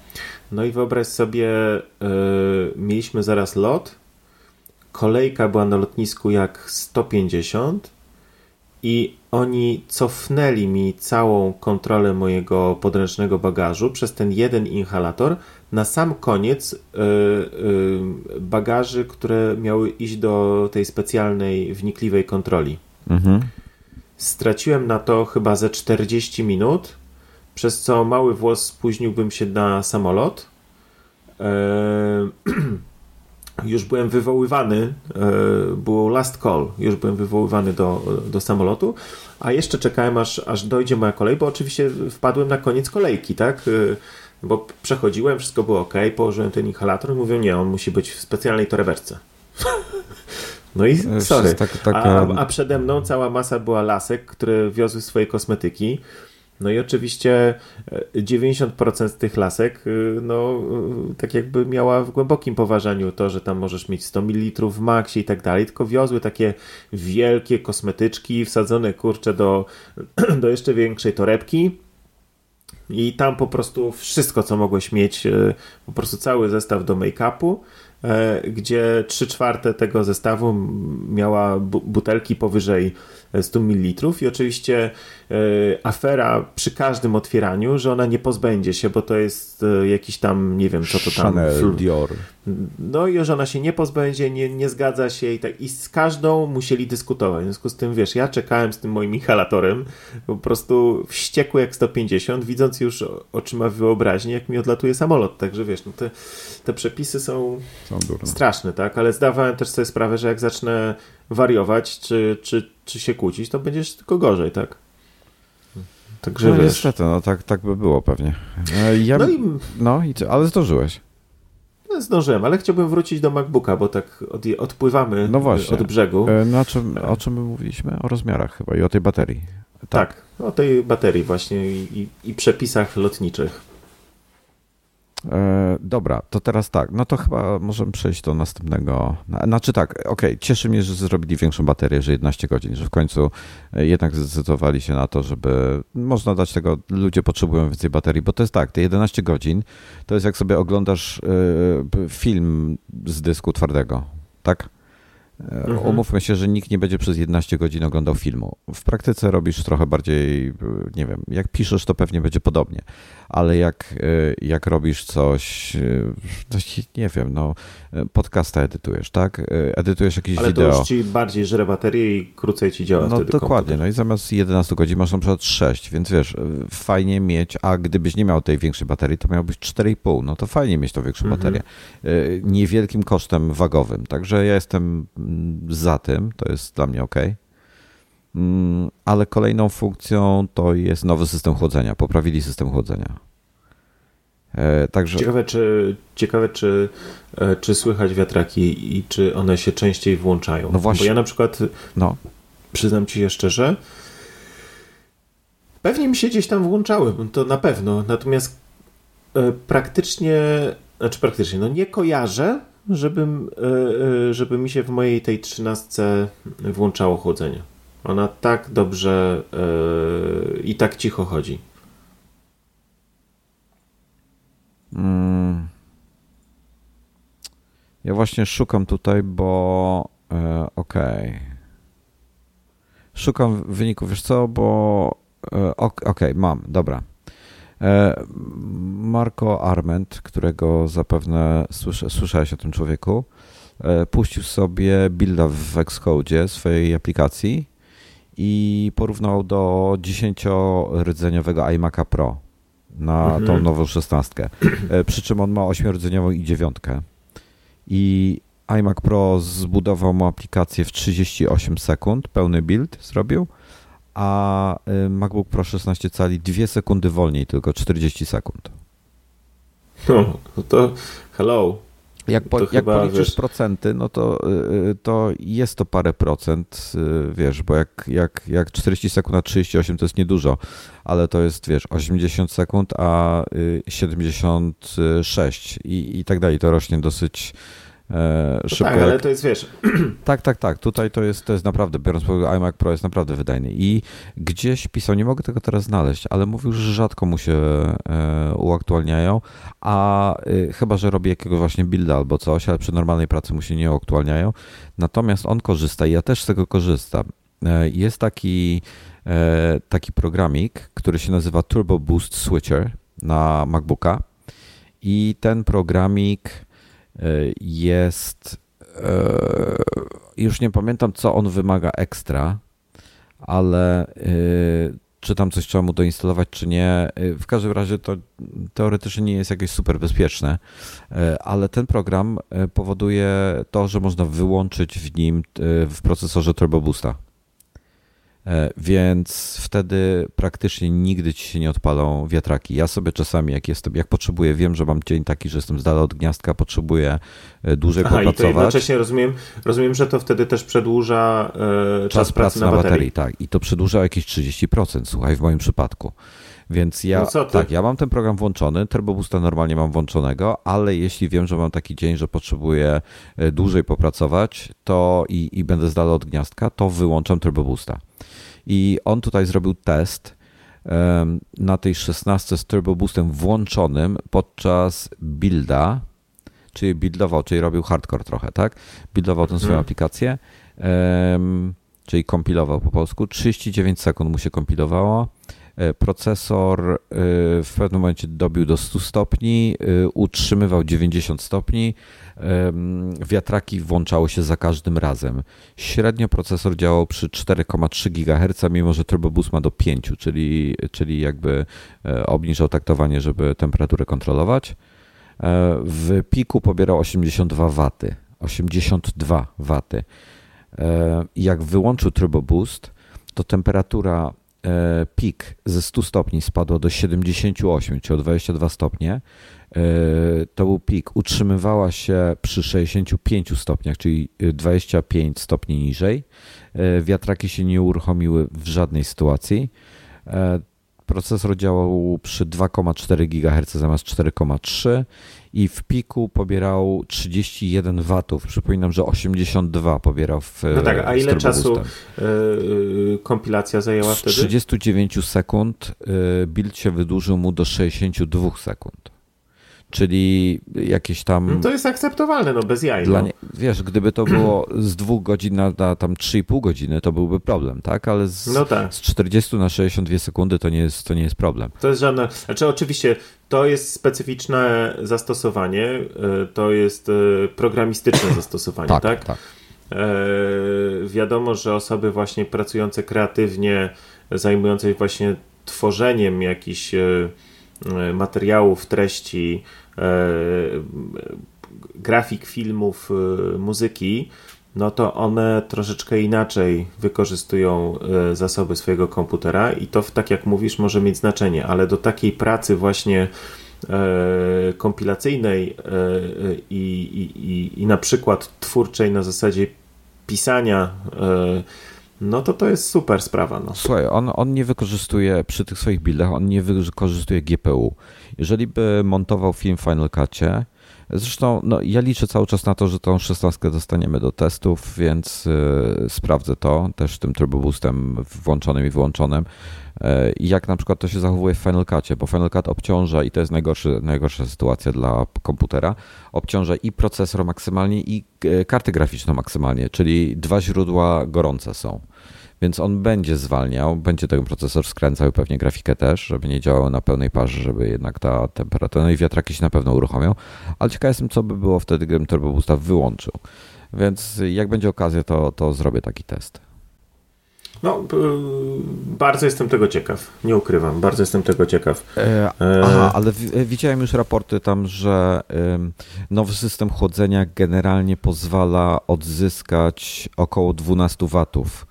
No i wyobraź sobie, yy, mieliśmy zaraz lot, kolejka była na lotnisku jak 150 i oni cofnęli mi całą kontrolę mojego podręcznego bagażu przez ten jeden inhalator na sam koniec yy, yy, bagaży, które miały iść do tej specjalnej, wnikliwej kontroli. Mhm. Straciłem na to chyba ze 40 minut, przez co mały włos spóźniłbym się na samolot. Yy, już byłem wywoływany, e, było last call, już byłem wywoływany do, do samolotu, a jeszcze czekałem aż, aż dojdzie moja kolej, bo oczywiście wpadłem na koniec kolejki, tak? E, bo przechodziłem, wszystko było ok, położyłem ten inhalator i mówią, nie, on musi być w specjalnej torebeczce. No i sorry. Tak, taka... a, a przede mną cała masa była lasek, które wiozły swoje kosmetyki. No i oczywiście 90% e, z tych lasek, e, no e, tak jakby miała w głębokim poważaniu to, że tam możesz mieć 100 ml w maksie i tak dalej, tylko wiozły takie wielkie kosmetyczki wsadzone kurcze do, do jeszcze większej torebki. I tam po prostu wszystko, co mogłeś mieć, po prostu cały zestaw do make-upu, gdzie 3 czwarte tego zestawu miała butelki powyżej 100 ml i oczywiście e, afera przy każdym otwieraniu, że ona nie pozbędzie się, bo to jest e, jakiś tam, nie wiem, co to tam... Chanel, Dior. No i że ona się nie pozbędzie, nie, nie zgadza się i tak. I z każdą musieli dyskutować. W związku z tym, wiesz, ja czekałem z tym moim inhalatorem, po prostu wściekły jak 150, widząc już oczyma wyobraźni, jak mi odlatuje samolot. Także wiesz, no te, te przepisy są, są straszne, tak? Ale zdawałem też sobie sprawę, że jak zacznę wariować, czy, czy, czy się kłócić, to będziesz tylko gorzej, tak? Także no wiesz. niestety, no tak, tak by było pewnie. E, ja, no, i... no i ale zdążyłeś. No, zdążyłem, ale chciałbym wrócić do MacBooka, bo tak od, odpływamy no od brzegu. E, no, czym, o czym my mówiliśmy? O rozmiarach chyba i o tej baterii. Tak, tak o tej baterii właśnie i, i, i przepisach lotniczych. E, dobra, to teraz tak, no to chyba możemy przejść do następnego. Znaczy tak, okej, okay, cieszy mnie, że zrobili większą baterię, że 11 godzin, że w końcu e, jednak zdecydowali się na to, żeby można dać tego, ludzie potrzebują więcej baterii, bo to jest tak, te 11 godzin to jest jak sobie oglądasz e, film z dysku twardego, tak? Mhm. Umówmy się, że nikt nie będzie przez 11 godzin oglądał filmu. W praktyce robisz trochę bardziej, nie wiem, jak piszesz, to pewnie będzie podobnie, ale jak, e, jak robisz coś, e, nie wiem, no, podcasta edytujesz, tak? E, edytujesz jakieś ale wideo. Ale to już ci bardziej żre baterię i krócej ci działa No dokładnie, komputer. no i zamiast 11 godzin masz na przykład 6, więc wiesz, fajnie mieć, a gdybyś nie miał tej większej baterii, to miałbyś 4,5, no to fajnie mieć tą większą mhm. baterię. Niewielkim kosztem wagowym, także ja jestem za tym, to jest dla mnie ok. Mm, ale kolejną funkcją to jest nowy system chłodzenia. Poprawili system chłodzenia. E, także... Ciekawe, czy, ciekawe czy, e, czy słychać wiatraki i czy one się częściej włączają. No właśnie. Bo ja na przykład, no. przyznam ci się szczerze, pewnie mi się gdzieś tam włączały, to na pewno. Natomiast e, praktycznie, znaczy praktycznie, no nie kojarzę, żebym, żeby mi się w mojej tej trzynastce włączało chłodzenie. Ona tak dobrze i tak cicho chodzi. Mm. Ja właśnie szukam tutaj, bo e, okej. Okay. Szukam wyników, wiesz co, bo e, okej, okay, mam, dobra. E, Marco Arment, którego zapewne słysza, słyszałeś o tym człowieku, e, puścił sobie builda w Xcode swojej aplikacji i porównał do 10-rdzeniowego iMac'a Pro na mhm. tą nową szesnastkę. E, przy czym on ma ośmiordzeniową i dziewiątkę. I iMac Pro zbudował mu aplikację w 38 sekund, pełny build zrobił, a e, MacBook Pro 16 cali 2 sekundy wolniej, tylko 40 sekund. No, to hello. Jak, po, jak chyba, policzysz wiesz... procenty, no to, y, y, to jest to parę procent, y, wiesz, bo jak, jak, jak 40 sekund na 38 to jest niedużo, ale to jest, wiesz, 80 sekund, a 76 i, i tak dalej. To rośnie dosyć e, szybko. Tak, ale to jest, wiesz... Tak, tak, tak. Tutaj to jest, to jest naprawdę, biorąc pod uwagę, iMac Pro jest naprawdę wydajny. I gdzieś pisał, nie mogę tego teraz znaleźć, ale mówił, że rzadko mu się e, uaktualniają, a e, chyba, że robi jakiegoś właśnie builda albo coś, ale przy normalnej pracy mu się nie uaktualniają. Natomiast on korzysta i ja też z tego korzystam. Jest taki, taki programik, który się nazywa Turbo Boost Switcher na MacBooka i ten programik jest. E, już nie pamiętam, co on wymaga ekstra, ale e, czy tam coś trzeba mu doinstalować, czy nie. E, w każdym razie to teoretycznie nie jest jakieś super bezpieczne, ale ten program powoduje to, że można wyłączyć w nim w procesorze Turbo Boosta. E, więc wtedy praktycznie nigdy ci się nie odpalą wiatraki. Ja sobie czasami, jak jestem, jak potrzebuję, wiem, że mam dzień taki, że jestem z dala od gniazdka, potrzebuję e, dłużej Aha, popracować. I to jednocześnie rozumiem, rozumiem, że to wtedy też przedłuża e, czas, czas, pracy, na, na baterii. baterii. Tak, i to przedłuża jakieś 30%, słuchaj, w moim przypadku. Więc ja, no tak, ja mam ten program włączony, Turbo Boosta normalnie mam włączonego, ale jeśli wiem, że mam taki dzień, że potrzebuję dłużej popracować to i, i będę z dala od gniazdka, to wyłączam Turbo Boosta. I on tutaj zrobił test na tej 16 z Turbo Boostem włączonym podczas builda, czyli buildował, czyli robił hardcore trochę, tak? Buildował tę swoją hmm. aplikację, czyli kompilował po polsku. 39 sekund mu się kompilowało. E, procesor e, w pewnym momencie dobił do 100 stopni, e, utrzymywał 90 stopni, wiatraki włączały się za każdym razem. Średnio procesor działał przy 4,3 GHz, mimo że Turbo Boost ma do 5, czyli, czyli jakby obniżał taktowanie, żeby temperaturę kontrolować. W piku pobierał 82 W. 82 W. Jak wyłączył Turbo Boost, to temperatura pik ze 100 stopni spadło do 78, czyli o 22 stopnie. to był pik, utrzymywała się przy 65 stopniach, czyli 25 stopni niżej. Wiatraki się nie uruchomiły w żadnej sytuacji. Procesor działał przy 2,4 GHz zamiast 4,3 i w piku pobierał 31 watów. Przypominam, że 82 pobierał w No tak, a ile czasu yy, kompilacja zajęła Z wtedy? 39 sekund yy, build się wydłużył mu do 62 sekund czyli jakieś tam... No to jest akceptowalne, no bez jaj. No. Nie... Wiesz, gdyby to było z dwóch godzin na, na tam 3,5 godziny, to byłby problem, tak? Ale z, no tak. z 40 na 62 sekundy to nie, jest, to nie jest problem. To jest żadne... Znaczy oczywiście to jest specyficzne zastosowanie, e, to jest e, programistyczne zastosowanie, tak? tak? tak. E, wiadomo, że osoby właśnie pracujące kreatywnie, zajmujące się właśnie tworzeniem jakichś e, materiałów, treści, grafik filmów, e, muzyki, no to one troszeczkę inaczej wykorzystują e, zasoby swojego komputera i to, tak jak mówisz, może mieć znaczenie, ale do takiej pracy właśnie kompilacyjnej i, i, i, i na przykład twórczej na zasadzie pisania no to to jest super sprawa. No. Słuchaj, on, on nie wykorzystuje przy tych swoich buildach, on nie wykorzystuje GPU. Jeżeli by montował film w Final Cutie, zresztą no, ja liczę cały czas na to, że tą 16 dostaniemy do testów, więc yy, sprawdzę to też tym Turbo Boostem włączonym i wyłączonym. E, jak na przykład to się zachowuje w Final Cutie, bo Final Cut obciąża i to jest najgorszy, najgorsza sytuacja dla komputera, obciąża i procesor maksymalnie i e, kartę graficzną maksymalnie, czyli dwa źródła gorące są. Więc on będzie zwalniał, będzie ten procesor skręcał i pewnie grafikę też, żeby nie działało na pełnej parze, żeby jednak ta temperatura, no i wiatraki się na pewno uruchomią, ale ciekaw jestem, co by było wtedy, gdybym Turbo Boosta wyłączył. Więc jak będzie okazja, to, to zrobię taki test. No, bardzo jestem tego ciekaw. Nie ukrywam, bardzo jestem tego ciekaw. E, e aha, ale w, widziałem już raporty tam, że y, nowy system chłodzenia generalnie pozwala odzyskać około 12 watów.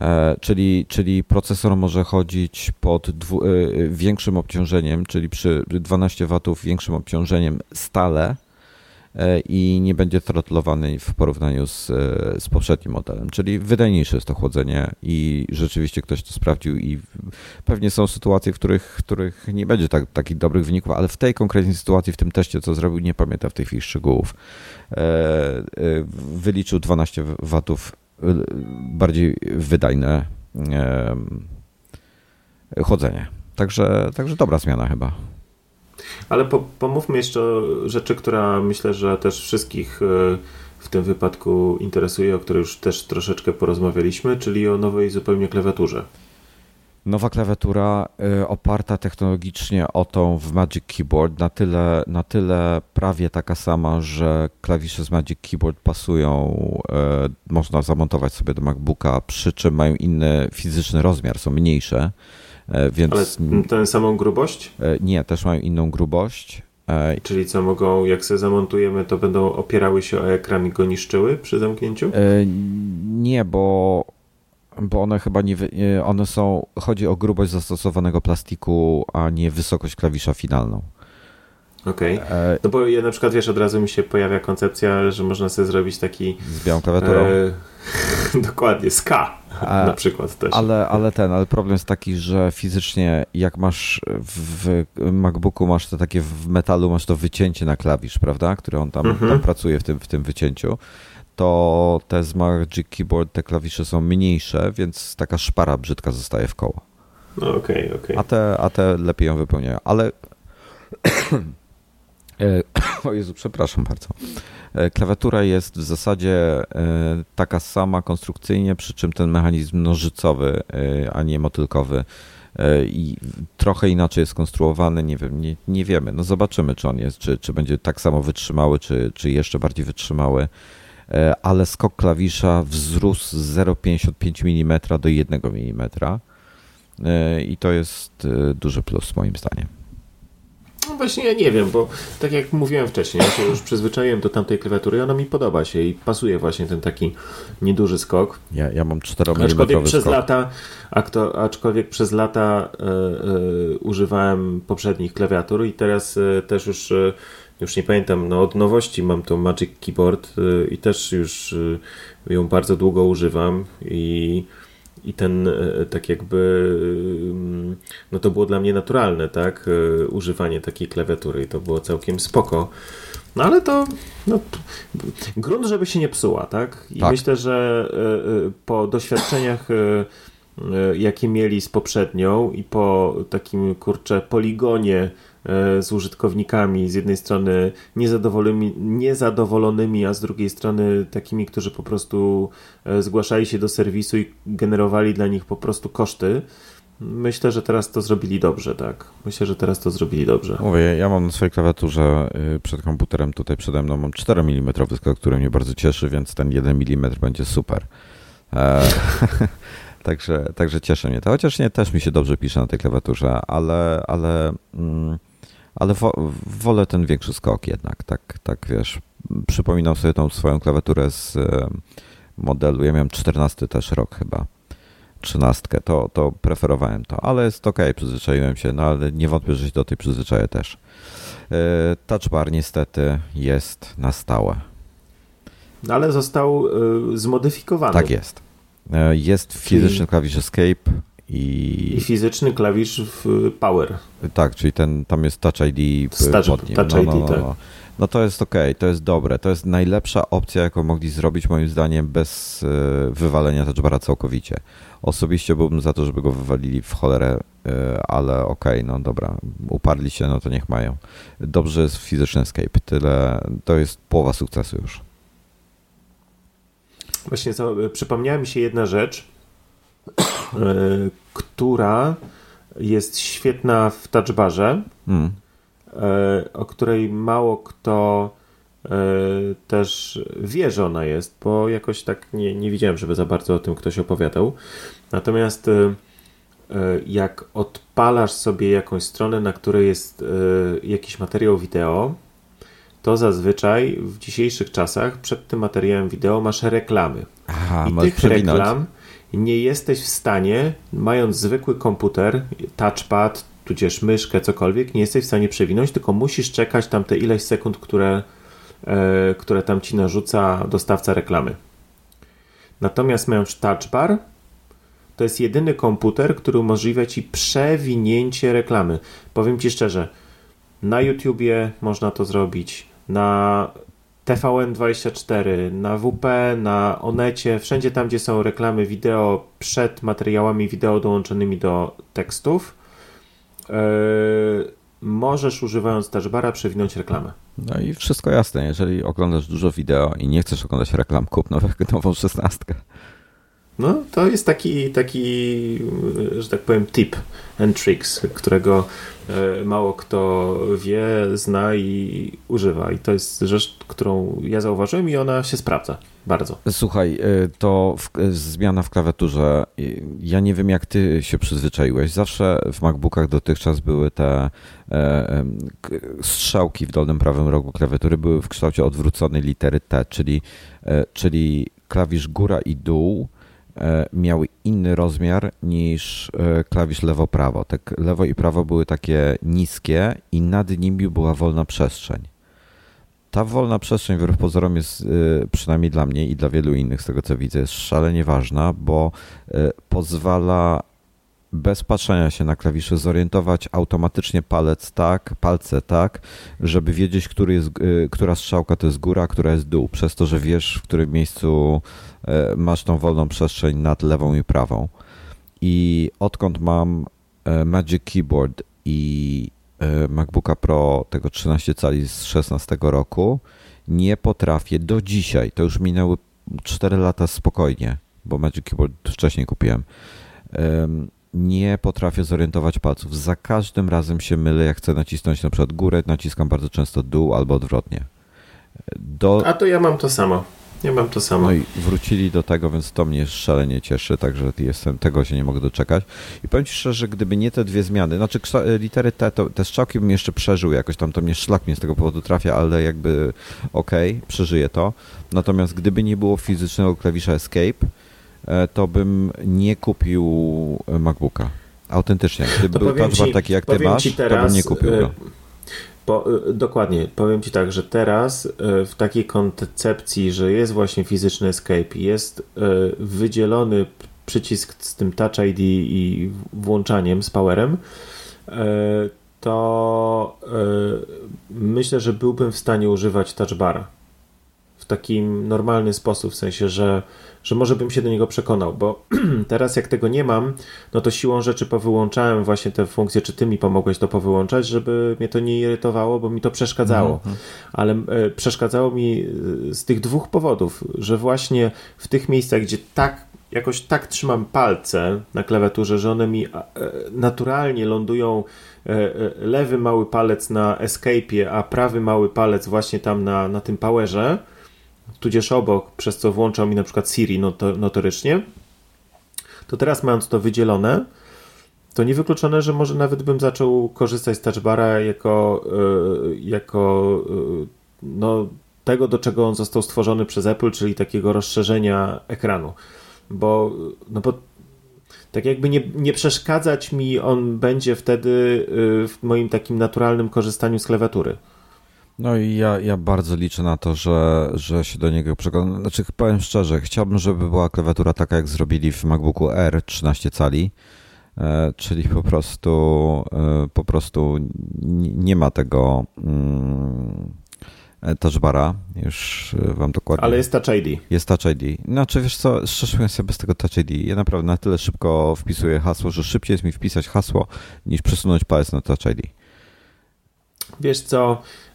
E, czyli, czyli procesor może chodzić pod dwu, y, większym obciążeniem, czyli przy 12 watów większym obciążeniem stale E, i nie będzie throtlowany w porównaniu z, e, z poprzednim modelem. Czyli wydajniejsze jest to chłodzenie i rzeczywiście ktoś to sprawdził i pewnie są sytuacje, w których, w których nie będzie tak, takich dobrych wyników, ale w tej konkretnej sytuacji, w tym teście, co zrobił, nie pamiętam w tej chwili szczegółów, e, wyliczył 12 watów bardziej wydajne chłodzenie. Także, także dobra zmiana chyba. Ale po, pomówmy jeszcze o rzeczy, która myślę, że też wszystkich e, w tym wypadku interesuje, o której już też troszeczkę porozmawialiśmy, czyli o nowej zupełnie klawiaturze. Nowa klawiatura y, oparta technologicznie o tą w Magic Keyboard, na tyle, na tyle prawie taka sama, że klawisze z Magic Keyboard pasują, y, można zamontować sobie do MacBooka, przy czym mają inny fizyczny rozmiar, są mniejsze. E, więc... Ale tę samą grubość? Nie, też mają inną grubość. Czyli co mogą, jak sobie zamontujemy, to będą opierały się o ekran i go niszczyły przy zamknięciu? Nie, bo, bo one chyba nie, one są, chodzi o grubość zastosowanego plastiku, a nie wysokość klawisza finalną. Okej. Okay. No bo ja na przykład, wiesz, od razu mi się pojawia koncepcja, że można sobie zrobić taki... Z białą klawiaturą? E, dokładnie, z K na przykład też. Ale, ale ten, ale problem jest taki, że fizycznie jak masz w MacBooku masz to takie w metalu, masz to wycięcie na klawisz, prawda, które on tam, mhm. tam pracuje w tym, w tym wycięciu, to te z Magic Keyboard, te klawisze są mniejsze, więc taka szpara brzydka zostaje w koło. No okej, okay, okej. Okay. A, te, a te lepiej ją wypełniają, ale E, o Jezu, przepraszam bardzo. E, klawiatura jest w zasadzie e, taka sama konstrukcyjnie, przy czym ten mechanizm nożycowy, a nie motylkowy i trochę inaczej jest skonstruowany, nie wiem, nie, nie wiemy. No zobaczymy, czy on jest, czy, czy będzie tak samo wytrzymały, czy, czy jeszcze bardziej wytrzymały. Ale skok klawisza wzrósł z 0,55 mm do 1 mm i to jest duży plus moim zdaniem. No właśnie ja nie wiem, bo tak jak mówiłem wcześniej, ja się już przyzwyczaiłem do tamtej klawiatury i ona mi podoba się i pasuje właśnie ten taki nieduży skok. Ja, ja mam 4 mm aczkolwiek przez skok. lata, aczkolwiek przez lata e, e, używałem poprzednich klawiatur i teraz e, też już już nie pamiętam, no od nowości mam tą Magic Keyboard i też już ją bardzo długo używam i i ten e, tak jakby mm, no to było dla mnie naturalne, tak, używanie takiej klawiatury i to było całkiem spoko. No ale to no, grunt, żeby się nie psuła, tak? I tak. myślę, że po doświadczeniach jakie mieli z poprzednią i po takim kurczę poligonie z użytkownikami, z jednej strony niezadowolonymi, niezadowolonymi, a z drugiej strony takimi, którzy po prostu e, zgłaszali się do serwisu i generowali dla nich po prostu koszty. Myślę, że teraz to zrobili dobrze, tak. Myślę, że teraz to zrobili dobrze. Mówię, ja mam na swojej klawiaturze y, przed komputerem tutaj przede mną mam 4 mm który mnie bardzo cieszy, więc ten 1 mm będzie super. E także, także cieszy mnie to. Chociaż nie, też mi się dobrze pisze na tej klawiaturze, ale, ale mm, ale wo, wolę ten większy skok jednak, tak, tak wiesz. Przypominam sobie tą swoją klawiaturę z e, modelu, ja miałem 14 też rok chyba, 13, to, to preferowałem to, ale jest ok, przyzwyczaiłem się, no ale nie wątpię, że się do tej przyzwyczaję też. E, touch bar niestety jest na stałe. No ale został y, zmodyfikowany. Tak jest. Jest fizyczny klawisz Escape, i, I fizyczny klawisz w Power. Tak, czyli ten, tam jest Touch ID touch, pod nim. Touch no, no, no, tak. no, no to jest ok, to jest dobre. To jest najlepsza opcja, jaką mogli zrobić moim zdaniem bez e, wywalenia touchbara całkowicie. Osobiście byłbym za to, żeby go wywalili w cholerę, e, ale ok, no dobra, uparli się, no to niech mają. Dobrze jest fizyczny escape, tyle, to jest połowa sukcesu już. Właśnie przypomniała mi się jedna rzecz, E, która jest świetna w touchbarze, mm. o której mało kto e, też wie, że ona jest, bo jakoś tak nie, nie widziałem, żeby za bardzo o tym ktoś opowiadał. Natomiast jak odpalasz sobie jakąś stronę, na której jest jakiś materiał wideo, to zazwyczaj w dzisiejszych czasach przed tym materiałem wideo masz reklamy. Aha, I tych reklam nie jesteś w stanie, mając zwykły komputer, touchpad, tudzież myszkę, cokolwiek, nie jesteś w stanie przewinąć, tylko musisz czekać tam te ileś sekund, które, e, które tam ci narzuca dostawca reklamy. Natomiast mając touchbar, to jest jedyny komputer, który umożliwia ci przewinięcie reklamy. Powiem ci szczerze, na YouTubie można to zrobić, na TVN24, na WP, na Onecie, wszędzie tam, gdzie są reklamy wideo przed materiałami wideo dołączonymi do tekstów, yy, możesz używając touchbara przewinąć reklamę. No i wszystko jasne, jeżeli oglądasz dużo wideo i nie chcesz oglądać reklam, kup nową szesnastkę. No, to jest taki, taki, że tak powiem, tip and tricks, którego e, mało kto wie, zna i używa. I to jest rzecz, którą ja zauważyłem i ona się sprawdza bardzo. Słuchaj, e, to w, zmiana w klawiaturze. Ja nie wiem, jak ty się przyzwyczaiłeś. Zawsze w MacBookach dotychczas były te e, strzałki w dolnym prawym rogu klawiatury były w kształcie odwróconej litery T, czyli, e, czyli klawisz góra i dół miały inny rozmiar niż e, klawisz lewo-prawo. Tak lewo i prawo były takie niskie i nad nimi była wolna przestrzeń. Ta wolna przestrzeń wbrew pozorom jest e, przynajmniej dla mnie i dla wielu innych z tego co widzę jest szalenie ważna, bo pozwala bez patrzenia się na klawisze zorientować automatycznie palec tak, palce tak, żeby wiedzieć, który jest, która strzałka to jest góra, która jest dół, przez to, że wiesz, w którym miejscu E, masz tą wolną przestrzeń nad lewą i prawą. I odkąd mam e, Magic Keyboard i e, MacBooka Pro tego 13 cali z 16 roku, nie potrafię do dzisiaj, to już minęły 4 lata spokojnie, bo Magic Keyboard wcześniej kupiłem, nie potrafię zorientować palców. Za każdym razem się mylę, jak chcę nacisnąć na przykład górę, naciskam bardzo często dół albo odwrotnie. Do... A to ja mam to samo. ja mam to samo. No i wrócili do tego, więc to mnie szalenie cieszy, także jestem, tego się nie mogę doczekać. I powiem Ci szczerze, gdyby nie te dwie zmiany, znaczy litery T, to te strzałki bym jeszcze przeżył jakoś tam, to mnie szlak mnie z tego powodu trafia, ale jakby okej, okay, przeżyję to. Natomiast gdyby nie było fizycznego klawisza Escape, e, to bym nie kupił MacBooka. Autentycznie. Gdyby był touchbar taki jak ty masz, teraz, to bym nie kupił go. Po, dokładnie, powiem Ci tak, że teraz w takiej koncepcji, że jest właśnie fizyczny escape, jest wydzielony przycisk z tym Touch ID i włączaniem, z powerem, to myślę, że byłbym w stanie używać touchbara w taki normalny sposób, w sensie, że że może bym się do niego przekonał, bo teraz jak tego nie mam, no to siłą rzeczy powyłączałem właśnie te funkcje, czy ty mi pomogłeś to powyłączać, żeby mnie to nie irytowało, bo mi to przeszkadzało. Mhm. Ale e, przeszkadzało mi e, z tych dwóch powodów, że właśnie w tych miejscach, gdzie tak jakoś tak trzymam palce na klawiaturze, że one mi e, naturalnie lądują lewy mały palec na escape'ie, a prawy mały palec właśnie tam na, na tym powerze, tudzież obok, przez co włączał mi na przykład Siri notorycznie, to teraz mając to wydzielone, to niewykluczone, że może nawet bym zaczął korzystać z touchbara jako, yy, jako yy, no, tego, do czego on został stworzony przez Apple, czyli takiego rozszerzenia ekranu. Bo, no bo tak jakby nie, nie przeszkadzać mi on będzie wtedy yy, w moim takim naturalnym korzystaniu z klawiatury. No i ja, ja bardzo liczę na to, że, że się do niego przekonam. Znaczy, powiem szczerze, chciałbym, żeby była klawiatura taka, jak zrobili w MacBooku R 13 cali, e, czyli po prostu e, po prostu nie ma tego mm, touchbara, już wam dokładnie... Ale jest Touch ID. Jest Touch ID. Znaczy, wiesz co, szczerze mówiąc, ja bez tego Touch ID, ja naprawdę na tyle szybko wpisuję hasło, że szybciej jest mi wpisać hasło, niż przesunąć palec na Touch ID. Wiesz co, E,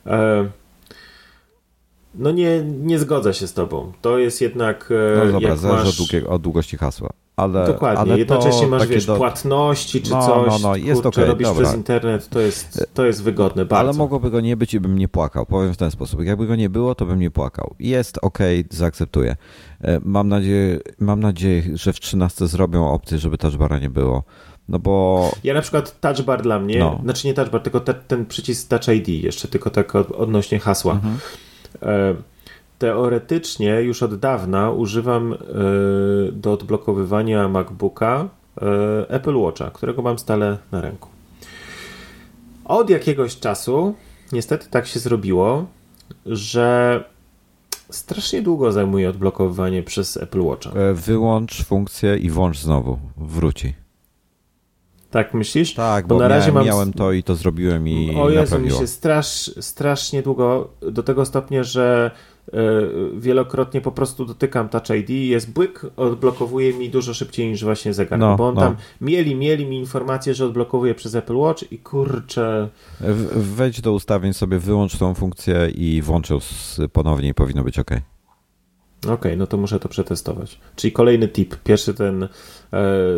no nie, nie zgodzę się z tobą. To jest jednak. E, no dobra, zależy masz... od, od długości hasła. Ale, Dokładnie, ale jednocześnie masz wiesz, do... płatności czy no, coś, no, no, jest kurczę, okay, robisz dobra. przez internet, to jest, to jest wygodne bardzo. Ale mogłoby go nie być i bym nie płakał, powiem w ten sposób. Jakby go nie było, to bym nie płakał. Jest ok, zaakceptuję. E, mam nadzieję, mam nadzieję, że w 13 zrobią opcję, żeby touchbara nie było. No bo. Ja na przykład touch bar dla mnie, no. znaczy nie touch bar, tylko te, ten przycisk touch ID, jeszcze tylko tak odnośnie hasła. Mhm. E, teoretycznie już od dawna używam e, do odblokowywania MacBooka e, Apple Watcha, którego mam stale na ręku. Od jakiegoś czasu niestety tak się zrobiło, że strasznie długo zajmuje odblokowywanie przez Apple Watcha. Wyłącz funkcję i włącz znowu. Wróci. Tak myślisz? Tak, bo, bo na miałem, razie mam... miałem to i to zrobiłem i O Jezu, mi się strasz, strasznie długo, do tego stopnia, że y, wielokrotnie po prostu dotykam Touch ID jest błyk, odblokowuje mi dużo szybciej niż właśnie zegar, no, bo on no. tam mieli, mieli mi informację, że odblokowuje przez Apple Watch i kurczę... wejdź do ustawień sobie, wyłącz tą funkcję i włącz ją ponownie i powinno być ok. Okej, okay, no to muszę to przetestować. Czyli kolejny tip. Pierwszy ten e,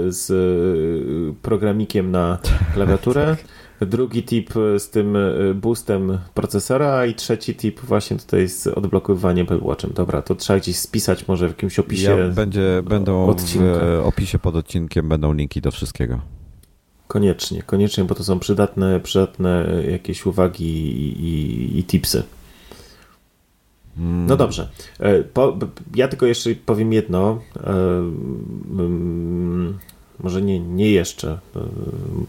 z e, programikiem na klawiaturę. Drugi tip z tym e, boostem procesora i trzeci tip właśnie tutaj z odblokowywaniem Apple Watchem. Dobra, to trzeba gdzieś spisać może w jakimś opisie ja będzie, Będą odcinka. w opisie pod odcinkiem będą linki do wszystkiego. Koniecznie, koniecznie, bo to są przydatne, przydatne jakieś uwagi i, i, i tipsy. No dobrze. E, po, ja tylko jeszcze powiem jedno. E, mm, może nie, nie jeszcze. E,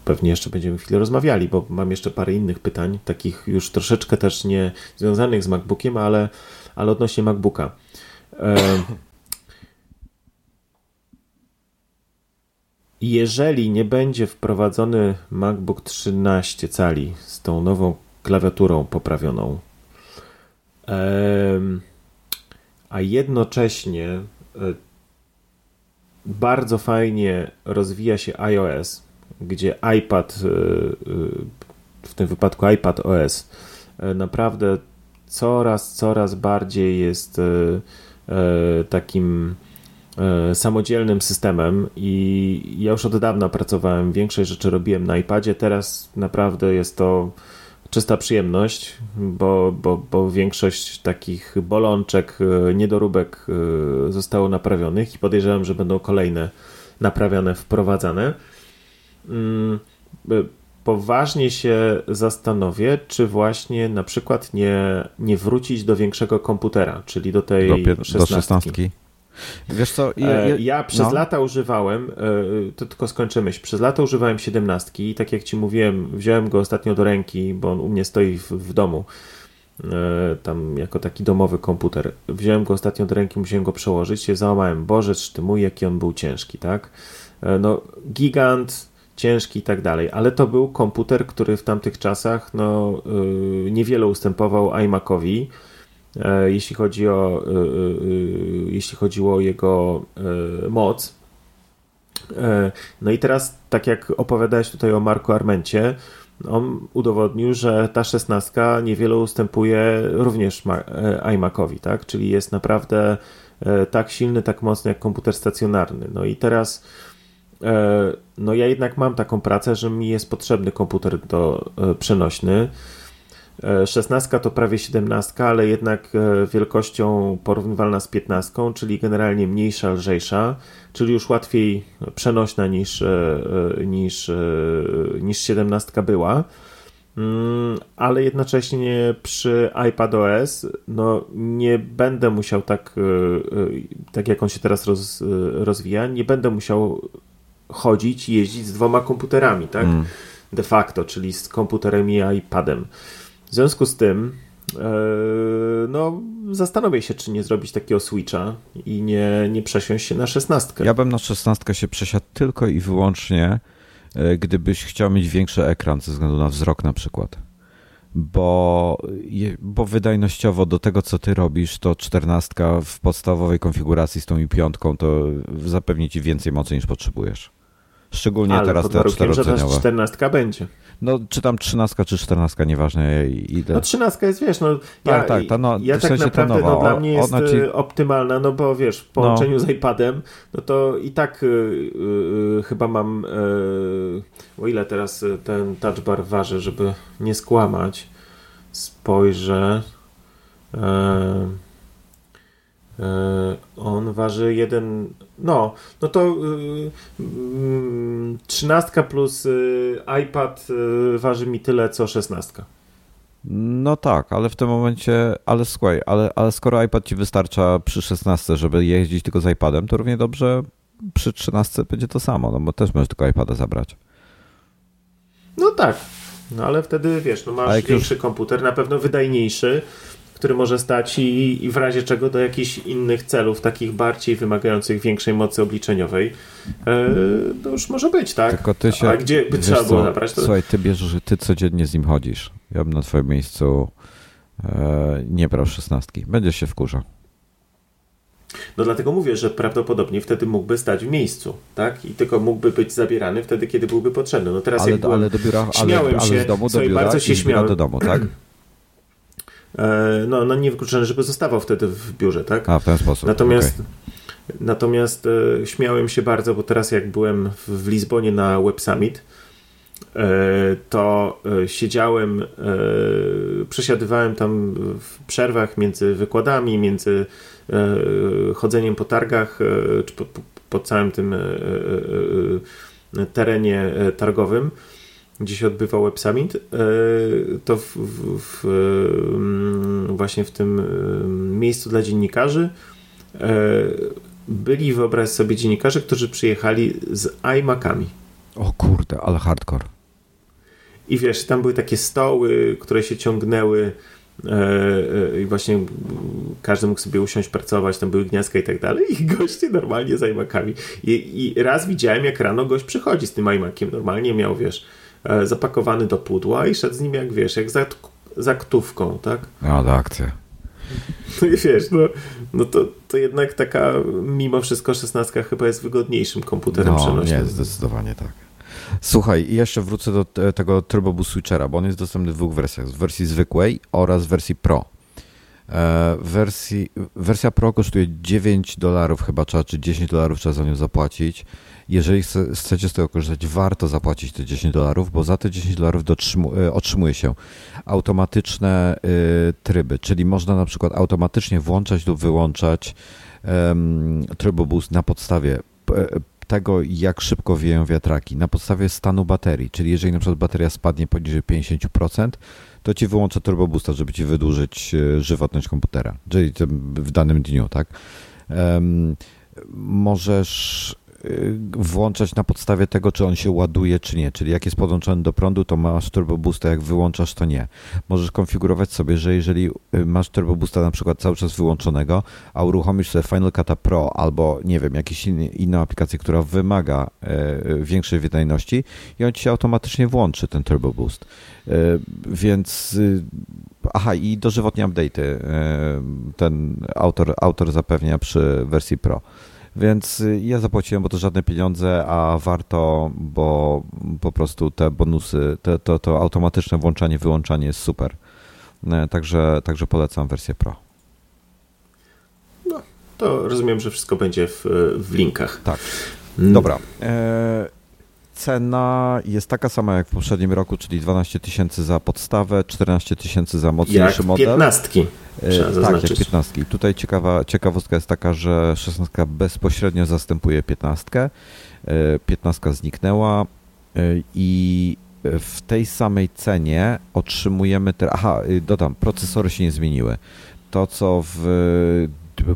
pewnie jeszcze będziemy chwilę rozmawiali, bo mam jeszcze parę innych pytań, takich już troszeczkę też nie związanych z MacBookiem, ale, ale odnośnie MacBooka. Jeżeli nie będzie wprowadzony MacBook 13 cali z tą nową klawiaturą poprawioną, a jednocześnie e, bardzo fajnie rozwija się iOS, gdzie iPad, e, e, w tym wypadku iPad OS, naprawdę coraz, coraz bardziej jest takim samodzielnym systemem i ja już od dawna pracowałem, większość rzeczy robiłem na iPadzie, teraz naprawdę jest to czysta przyjemność, bo, bo, bo większość takich bolączek, niedoróbek zostało naprawionych i podejrzewam, że będą kolejne naprawiane, wprowadzane. Mm, poważnie się zastanowię, czy właśnie na przykład nie, nie wrócić do większego komputera, czyli do tej do, 16. Do 16. Wiesz co, ja, ja, ja przez no. lata używałem, e, to tylko skończę myśl, przez lata używałem 17 i tak jak ci mówiłem, wziąłem go ostatnio do ręki, bo on u mnie stoi w, w domu, e, tam jako taki domowy komputer. Wziąłem go ostatnio do ręki, musiałem go przełożyć, się załamałem, Boże, ty mój, jaki on był ciężki, tak? E, no, gigant, ciężki i tak dalej, ale to był komputer, który w tamtych czasach no, niewiele ustępował iMacowi, jeśli chodzi o yy, jeśli chodziło o jego moc. No i teraz, tak jak opowiadałeś tutaj o Marku Armencie, on udowodnił, że ta szesnastka niewiele ustępuje również iMacowi, tak? Czyli jest naprawdę tak silny, tak mocny jak komputer stacjonarny. No i teraz E, no ja jednak mam taką pracę, że mi jest potrzebny komputer do e, przenośny. 16 e, to prawie 17, ale jednak wielkością porównywalna z 15, czyli generalnie mniejsza, lżejsza, czyli już łatwiej przenośna niż, niż, niż 17 była. Mm, ale jednocześnie przy iPadOS no, nie będę musiał tak, tak jak on się teraz roz, rozwija, nie będę musiał chodzić jeździć z dwoma komputerami, tak? Mm. De facto, czyli z komputerem i iPadem. W związku z tym, yy, no, zastanowię się, czy nie zrobić takiego switcha i nie, nie przesiąść się na szesnastkę. Ja bym na szesnastkę się przesiadł tylko i wyłącznie, e, gdybyś chciał mieć większy ekran ze względu na wzrok na przykład. Bo, bo wydajnościowo do tego, co ty robisz, to czternastka w podstawowej konfiguracji z tą i piątką to zapewni ci więcej mocy niż potrzebujesz. Szczególnie Ale teraz te czterodzeniowe. że 14 będzie. No, czy tam 13 czy 14, nieważne ile. No 13 jest, wiesz, no ja, tak, tak, ta no, ja w tak sensie naprawdę, nowa, no, dla mnie jest ci... Y, optymalna, no bo wiesz, w połączeniu no. z iPadem, no to i tak y, y, chyba mam, o ile teraz ten touch bar waży, żeby nie skłamać, spojrzę, y, E, on waży jeden, no, no to trzynastka plus y, iPad y, waży mi tyle co szesnastka. No tak, ale w tym momencie, ale słuchaj, ale, ale skoro iPad ci wystarcza przy 16, żeby jeździć tylko z iPadem, to równie dobrze przy 13 będzie to samo, no bo też możesz tylko iPada zabrać. No tak, no ale wtedy wiesz, no masz większy już... komputer, na pewno wydajniejszy, który może stać i, i w razie czego do jakichś innych celów, takich bardziej wymagających większej mocy obliczeniowej, e, to już może być, tak? Tylko ty się, A gdzie by trzeba było zabrać? To... Słuchaj, ty bierzesz, ty codziennie z nim chodzisz. Ja bym na twoim miejscu e, nie brał szesnastki. Będziesz się wkurzał. No dlatego mówię, że prawdopodobnie wtedy mógłby stać w miejscu, tak? I tylko mógłby być zabierany wtedy, kiedy byłby potrzebny. No teraz ale, jak byłem, ale do biura, śmiałem ale, ale się, z domu do biura bardzo się śmiałem. do domu, tak? E, no, no niewykluczone, żeby zostawał wtedy w biurze, tak? A, w ten sposób. Natomiast, okay. natomiast e, śmiałem się bardzo, bo teraz jak byłem w, w Lizbonie na Web Summit, e, to e, siedziałem, e, przesiadywałem tam w przerwach między wykładami, między e, chodzeniem po targach, czy po, po, po całym tym terenie targowym gdzie się odbywał Web Summit, e, to w, w, w, mm, właśnie w tym e, miejscu dla dziennikarzy e, byli, wyobraź sobie, dziennikarze, którzy przyjechali z iMacami. O kurde, ale hardcore. I wiesz, tam były takie stoły, które się ciągnęły i właśnie każdy mógł sobie usiąść, pracować, tam były gniazdka i tak dalej i goście normalnie z iMacami. I, I raz widziałem, jak rano gość przychodzi z tym iMaciem, normalnie miał, wiesz, E, zapakowany do pudła i szedł z nim jak wiesz, jak za, za któwką, tak? No, to akcja. No i wiesz, no, no to, to jednak taka mimo wszystko szesnastka chyba jest wygodniejszym komputerem no, przenośnym. Nie, zdecydowanie tak. Słuchaj, jeszcze wrócę do tego Turbo Boost Switchera, bo on jest dostępny w dwóch wersjach. W wersji zwykłej oraz wersji Pro. E, wersji, wersja Pro kosztuje 9 dolarów chyba trzeba, czy 10 dolarów trzeba za nią zapłacić. Jeżeli chcecie z tego korzystać, warto zapłacić te 10 dolarów, bo za te 10 dolarów e, otrzymuje się automatyczne y, tryby, czyli można na przykład automatycznie włączać lub wyłączać um, Turbo Boost na podstawie tego, jak szybko wieją wiatraki, na podstawie stanu baterii, czyli jeżeli na przykład bateria spadnie poniżej 50%, to ci wyłącza turbo boosta, żeby ci wydłużyć e, żywotność komputera, czyli w danym dniu, tak? Um, możesz włączać na podstawie tego, czy on się ładuje, czy nie. Czyli jak jest podłączony do prądu, to masz turbo boosta, jak wyłączasz, to nie. Możesz konfigurować sobie, że jeżeli y, masz turbo boosta na przykład cały czas wyłączonego, a uruchomisz sobie Final Cut Pro albo nie wiem, jakąś inną aplikację, która wymaga y, większej wydajności i on ci się automatycznie włączy, ten turbo boost. Więc aha, i dożywotnie update'y ten autor, autor zapewnia przy wersji Pro. Więc y, ja zapłaciłem, bo to żadne pieniądze, a warto, bo po prostu te bonusy, te, to, to automatyczne włączanie, wyłączanie jest super. E, także, także polecam wersję Pro. No, to rozumiem, że wszystko będzie w, w linkach. Tak. Mm. Dobra. E, cena jest taka sama jak w poprzednim roku, czyli 12 tysięcy za podstawę, 14 tysięcy za mocniejszy jak model. 15. E, tak, jak 15. Tutaj ciekawa, ciekawostka jest taka, że 16 bezpośrednio zastępuje 15. 15 e, zniknęła e, i w tej samej cenie otrzymujemy. Te, aha, dodam, procesory się nie zmieniły. To, co w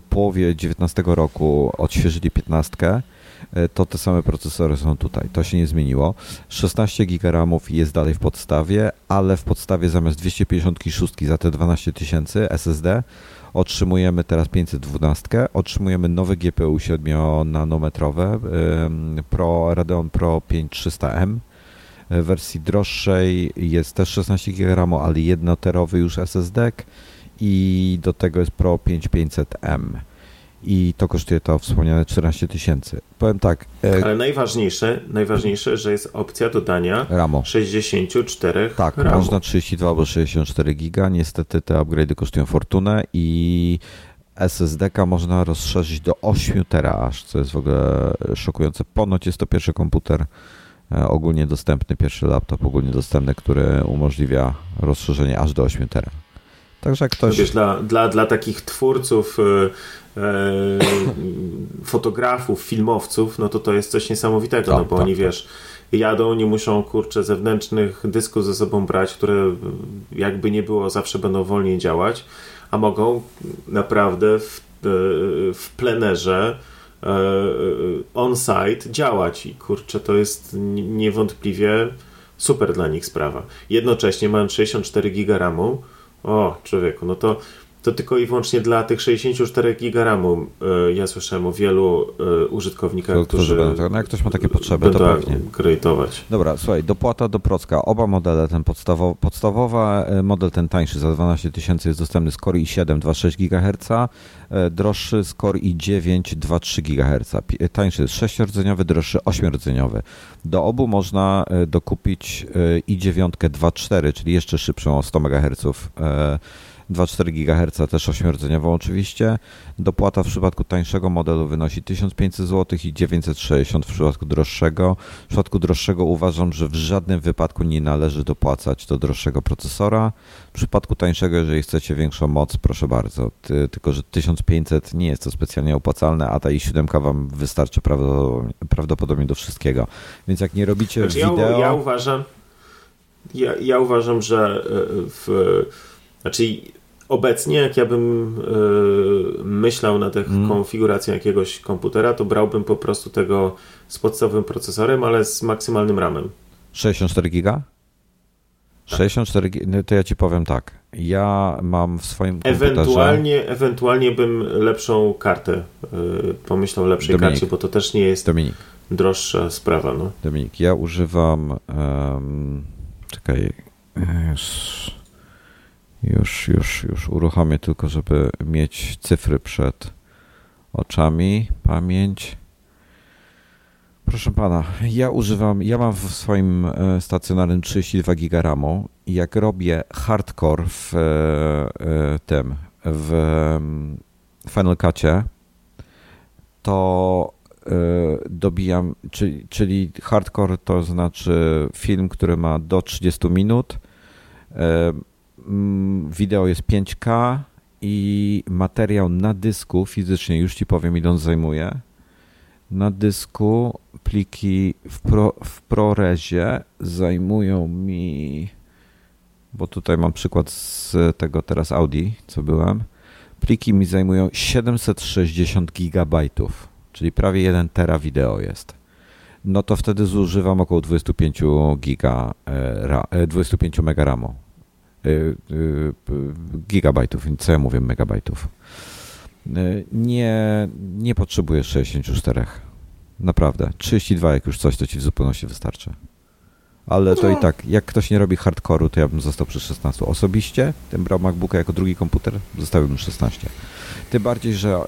połowie 19 roku odświeżyli 15, E, to te same procesory są tutaj. To się nie zmieniło. 16 GB jest dalej w podstawie, ale w podstawie zamiast 256 za te 12 tysięcy SSD otrzymujemy teraz 512, otrzymujemy nowe GPU 7-nanometrowe Pro, Radeon Pro 5300M. W wersji droższej jest też 16 GB, ale jednoterowy już SSD i do tego jest Pro 5500M i to kosztuje to wspomniane 14 tysięcy. Powiem tak. E... Ale najważniejsze, najważniejsze, że jest opcja dodania RAMu. 64 Tak, RAMu. można 32 albo 64 giga. Niestety te upgrade'y kosztują fortunę i SSD-ka można rozszerzyć do 8 tera aż, co jest w ogóle szokujące. Ponoć jest to pierwszy komputer e, ogólnie dostępny, pierwszy laptop ogólnie dostępny, który umożliwia rozszerzenie aż do 8 tera. Także ktoś... Wiesz, dla, dla, dla takich twórców, e, fotografów, filmowców, no to to jest coś niesamowitego, tak, no bo tak, oni, tak. wiesz, jadą, nie muszą, kurczę, zewnętrznych dysków ze sobą brać, które jakby nie było, zawsze będą wolniej działać, a mogą naprawdę w, e, w plenerze on-site działać i kurczę, to jest niewątpliwie super dla nich sprawa. Jednocześnie mając 64 giga RAMu, o, człowieku, no to, to tylko i wyłącznie dla tych 64 giga RAMu y, ja słyszałem o wielu y, użytkownikach, to, którzy, będą, no jak ktoś ma takie potrzeby, to pewnie. Kredytować. Dobra, słuchaj, dopłata do Procka. Oba modele, ten podstawowy, podstawowa, e, model ten tańszy za 12 tysięcy jest dostępny z Core i7 2,6 GHz, droższy z Core i9 2,3 GHz. Tańszy jest 6-rdzeniowy, droższy 8-rdzeniowy. Do obu można dokupić i9 2,4, czyli jeszcze szybszą o 100 MHz 2,4 GHz, też 8-rdzeniową oczywiście. Dopłata w przypadku tańszego modelu wynosi 1500 zł i 960 w przypadku droższego. W przypadku droższego uważam, że w żadnym wypadku nie należy dopłacać do droższego procesora. W przypadku tańszego, jeżeli chcecie większą moc, proszę bardzo. Ty, tylko, że 1500 nie jest to specjalnie opłacalne, a ta i7 Wam wystarczy prawdopodobnie, do wszystkiego. Więc jak nie robicie znaczy, wideo... Ja, ja uważam, ja, ja uważam, że e, w znaczy, obecnie, jak ja bym yy, myślał nad mm. konfiguracją jakiegoś komputera, to brałbym po prostu tego z podstawowym procesorem, ale z maksymalnym RAMem. 64 giga? Tak. 64 giga, no to ja ci powiem tak. Ja mam w swoim komputerze... Ewentualnie, ewentualnie bym lepszą kartę yy, pomyślał o lepszej Dominik. karcie, bo to też nie jest Dominik. droższa sprawa. No. Dominik, ja używam... Um, czekaj... Już, już, już uruchomię tylko, żeby mieć cyfry przed oczami, pamięć. Proszę pana, ja używam, ja mam w swoim e, stacjonarnym 32 GB RAMu i jak robię hardcore w e, e, tym w Final Cutie, to dobijam, czyli, czyli hardcore to znaczy film, który ma do 30 minut, wideo jest 5K i materiał na dysku fizycznie, już ci powiem ile on zajmuje, na dysku pliki w, pro, w ProResie zajmują mi, bo tutaj mam przykład z tego teraz Audi, co byłem, pliki mi zajmują 760 gigabajtów, czyli prawie 1 tera wideo jest. No to wtedy zużywam około 25 giga, 25 e, mega RAMu. E, e, gigabajtów, co ja mówię, megabajtów. Nie, nie potrzebujesz 64. Naprawdę. 32 jak już coś, to ci w zupełności wystarczy. Ale to i no. tak, jak ktoś nie robi hardcore'u, to ja bym został przy 16. Osobiście, tym brał MacBooka jako drugi komputer, zostawiłbym 16. Tym bardziej, że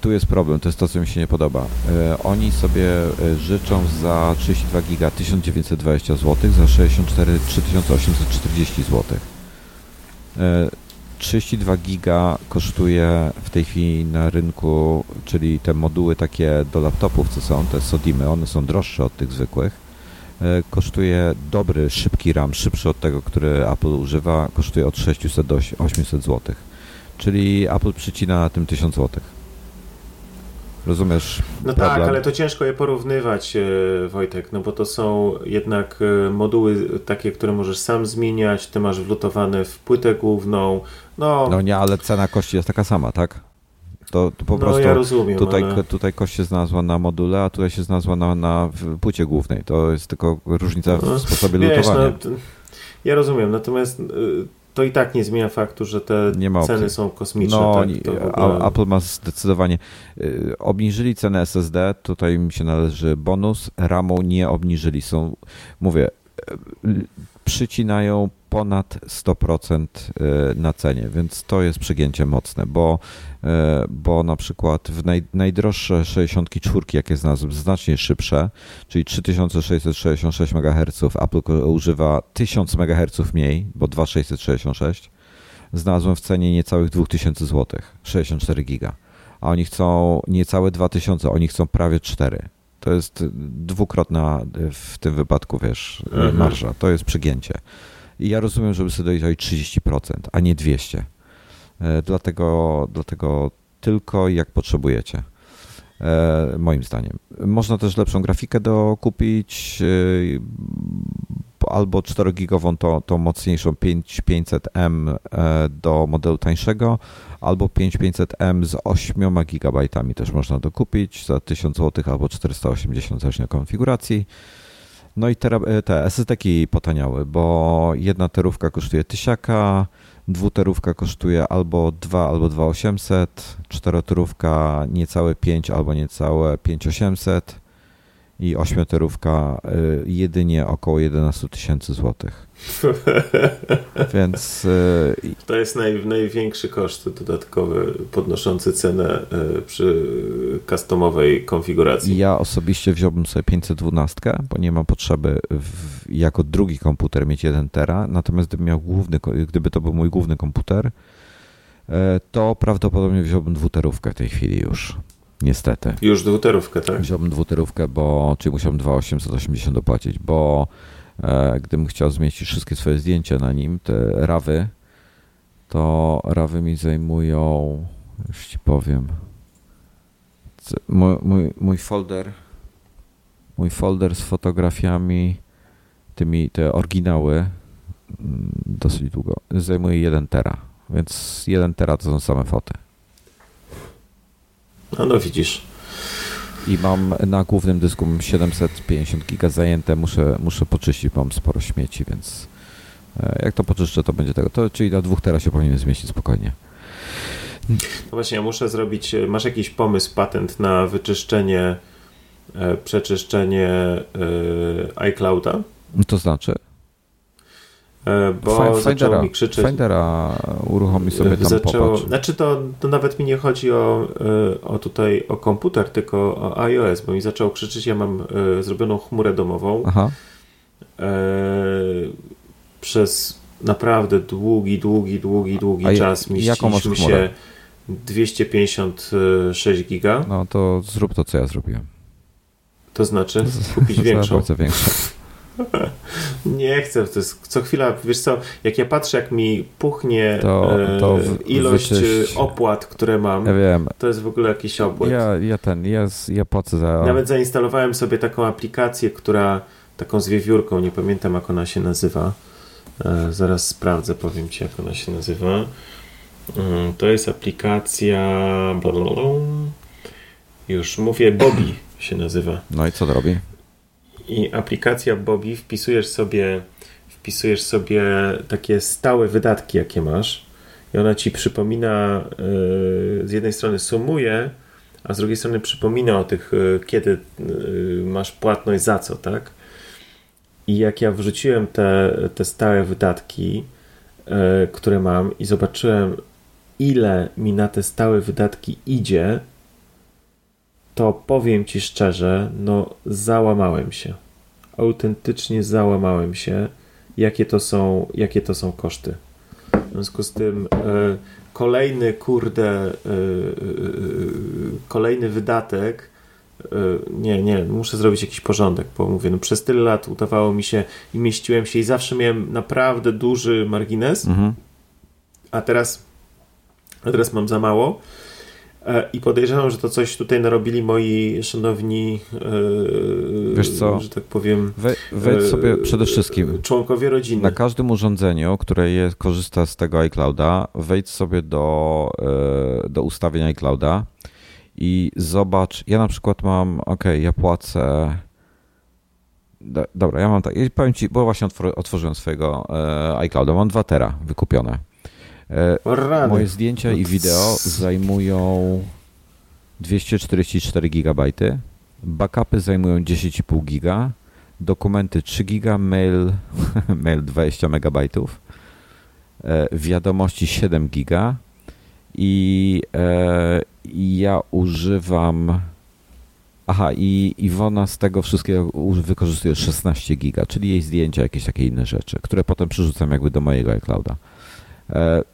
tu jest problem, to jest to, co mi się nie podoba. E, oni sobie e, życzą za 32 giga 1920 zł, za 64 3840 zł. 32 giga kosztuje w tej chwili na rynku, czyli te moduły takie do laptopów, co są, te Sodimy, one są droższe od tych zwykłych. E, kosztuje dobry, szybki RAM, szybszy od tego, który Apple używa, kosztuje od 600 do 800 zł. Czyli Apple przycina na tym 1000 zł. Rozumiesz? No tak, problem? tak, ale to ciężko je porównywać, e, Wojtek, no bo to są jednak e, moduły takie, które możesz sam zmieniać, ty masz wlutowane w płytę główną. No, no nie, ale cena kości jest taka sama, tak? To, to po no, prostu ja rozumiem, tutaj, ale... tutaj kość się znalazła na module, a tutaj się znalazła na, na płycie głównej. To jest tylko różnica w no, sposobie wiesz, lutowania. No, ja rozumiem, natomiast y, to i tak nie zmienia faktu, że te ceny są kosmiczne. No, tak, ogóle... Apple ma zdecydowanie. Y, obniżyli cenę SSD, tutaj mi się należy bonus. RAMu nie obniżyli. Są, mówię, y, przycinają ponad 100% na cenie, więc to jest przegięcie mocne, bo E, bo na przykład w naj, najdroższe 64, jakie znalazłem, znacznie szybsze, czyli 3666 MHz, Apple używa 1000 MHz mniej, bo 2666, znalazłem w cenie niecałych 2000 zł, 64 giga. A oni chcą niecałe 2000, oni chcą prawie 4. To jest dwukrotna w tym wypadku, wiesz, mhm. marża. To jest przegięcie. I ja rozumiem, żeby sobie dojść 30%, a nie 200. E, dlatego, dlatego tylko jak potrzebujecie. E, moim zdaniem. Można też lepszą grafikę dokupić e, albo 4-gigową, to, to mocniejszą 5500M do modelu tańszego, albo 5500M z 8 GB też można dokupić za 1000 zł albo 480 zależnie konfiguracji. No i te, te SSD-ki potaniały, bo jedna terówka kosztuje tysiaka, Dwuterówka kosztuje albo 2, albo 2800, czteroterówka niecałe 5 albo niecałe 5800 i ośmioterówka y, jedynie około 11 tysięcy złotych. Więc. Y, to jest naj, największy koszt dodatkowy podnoszący cenę y, przy customowej konfiguracji. Ja osobiście wziąłbym sobie 512, bo nie ma potrzeby w, jako drugi komputer mieć 1 tera. Natomiast gdybym miał główny, gdyby to był mój główny komputer, to prawdopodobnie wziąłbym dwuterówkę w tej chwili już. Niestety. Już dwuterówkę, tak? Wziąłbym dwuterówkę, bo czyli musiałbym 2,880 dopłacić, bo e, gdybym chciał zmieścić wszystkie swoje zdjęcia na nim, te rawy, to rawy mi zajmują, już ci powiem, mój, mój, mój folder, mój folder z fotografiami, tymi, te oryginały, mm, dosyć długo, zajmuje 1 tera, więc 1 tera to są same foty. No, no widzisz. I mam na głównym dysku 750 giga zajęte, muszę, muszę poczyścić, mam sporo śmieci, więc e, jak to poczyszczę, to będzie tego. To, czyli na dwóch teraz się powinien zmieścić spokojnie. No właśnie, ja muszę zrobić, e, masz jakiś pomysł, patent na wyczyszczenie, e, przeczyszczenie iClouda? To znaczy? E, bo zaczęło mi krzyczeć. Findera uruchomi sobie tam zaczęło, popatrz. Znaczy to, to nawet mi nie chodzi o, e, o tutaj o komputer, tylko o iOS, bo mi zaczęło krzyczeć, ja mam e, zrobioną chmurę domową. Aha. przez naprawdę długi, długi, długi, długi A czas mieściliśmy się 256 giga. No to zrób to, co ja zrobiłem. To znaczy kupić większą. Większą. Nie chcę, to jest co chwila, wiesz co, jak ja patrzę, jak mi puchnie to, e, to ilość wyczyść... opłat, które mam, ja wiem. to jest w ogóle jakiś obłęd. Ja, ja ten, ja, ja płacę za... Nawet zainstalowałem sobie taką aplikację, która, taką z wiewiórką, nie pamiętam jak ona się nazywa, e, zaraz sprawdzę, powiem Ci jak ona się nazywa. Mm, to jest aplikacja już mówię, Bobby się nazywa. No i co to robi? I aplikacja Bobby wpisujesz sobie, wpisujesz sobie takie stałe wydatki, jakie masz i ona ci przypomina, yy, z jednej strony sumuje, a z drugiej strony przypomina o tych, yy, kiedy yy, masz płatność za co, tak? I jak ja wrzuciłem te, te stałe wydatki, które mam i zobaczyłem, ile mi na te stałe wydatki idzie, to powiem Ci szczerze, no załamałem się. Autentycznie załamałem się, jakie to są, jakie to są koszty. W związku z tym e, kolejny, kurde, e, e, kolejny wydatek, nie, nie, muszę zrobić jakiś porządek, bo mówię, no przez tyle lat udawało mi się i mieściłem się i zawsze miałem naprawdę duży margines, mhm. a teraz a teraz mam za mało I podejrzewam, że to coś tutaj narobili moi szanowni, e, Wiesz co? że tak powiem, We, wejdź e, sobie przede wszystkim członkowie rodziny. Na każdym urządzeniu, które jest, korzysta z tego iClouda, wejdź sobie do, do ustawień iClouda i zobacz. Ja na przykład mam, ok, ja płacę. Dobra, ja mam tak. Powiem ci, bo właśnie otworzyłem swojego iClouda. Mam 2 tera wykupione. E, moje zdjęcia i wideo zajmują 244 GB, backupy zajmują 10,5 GB, dokumenty 3 GB, mail, mail 20 MB, wiadomości 7 GB i e, ja używam Aha, i Iwona z tego wszystkiego wykorzystuje 16 giga, czyli jej zdjęcia, jakieś takie inne rzeczy, które potem przerzucam jakby do mojego iClouda. E,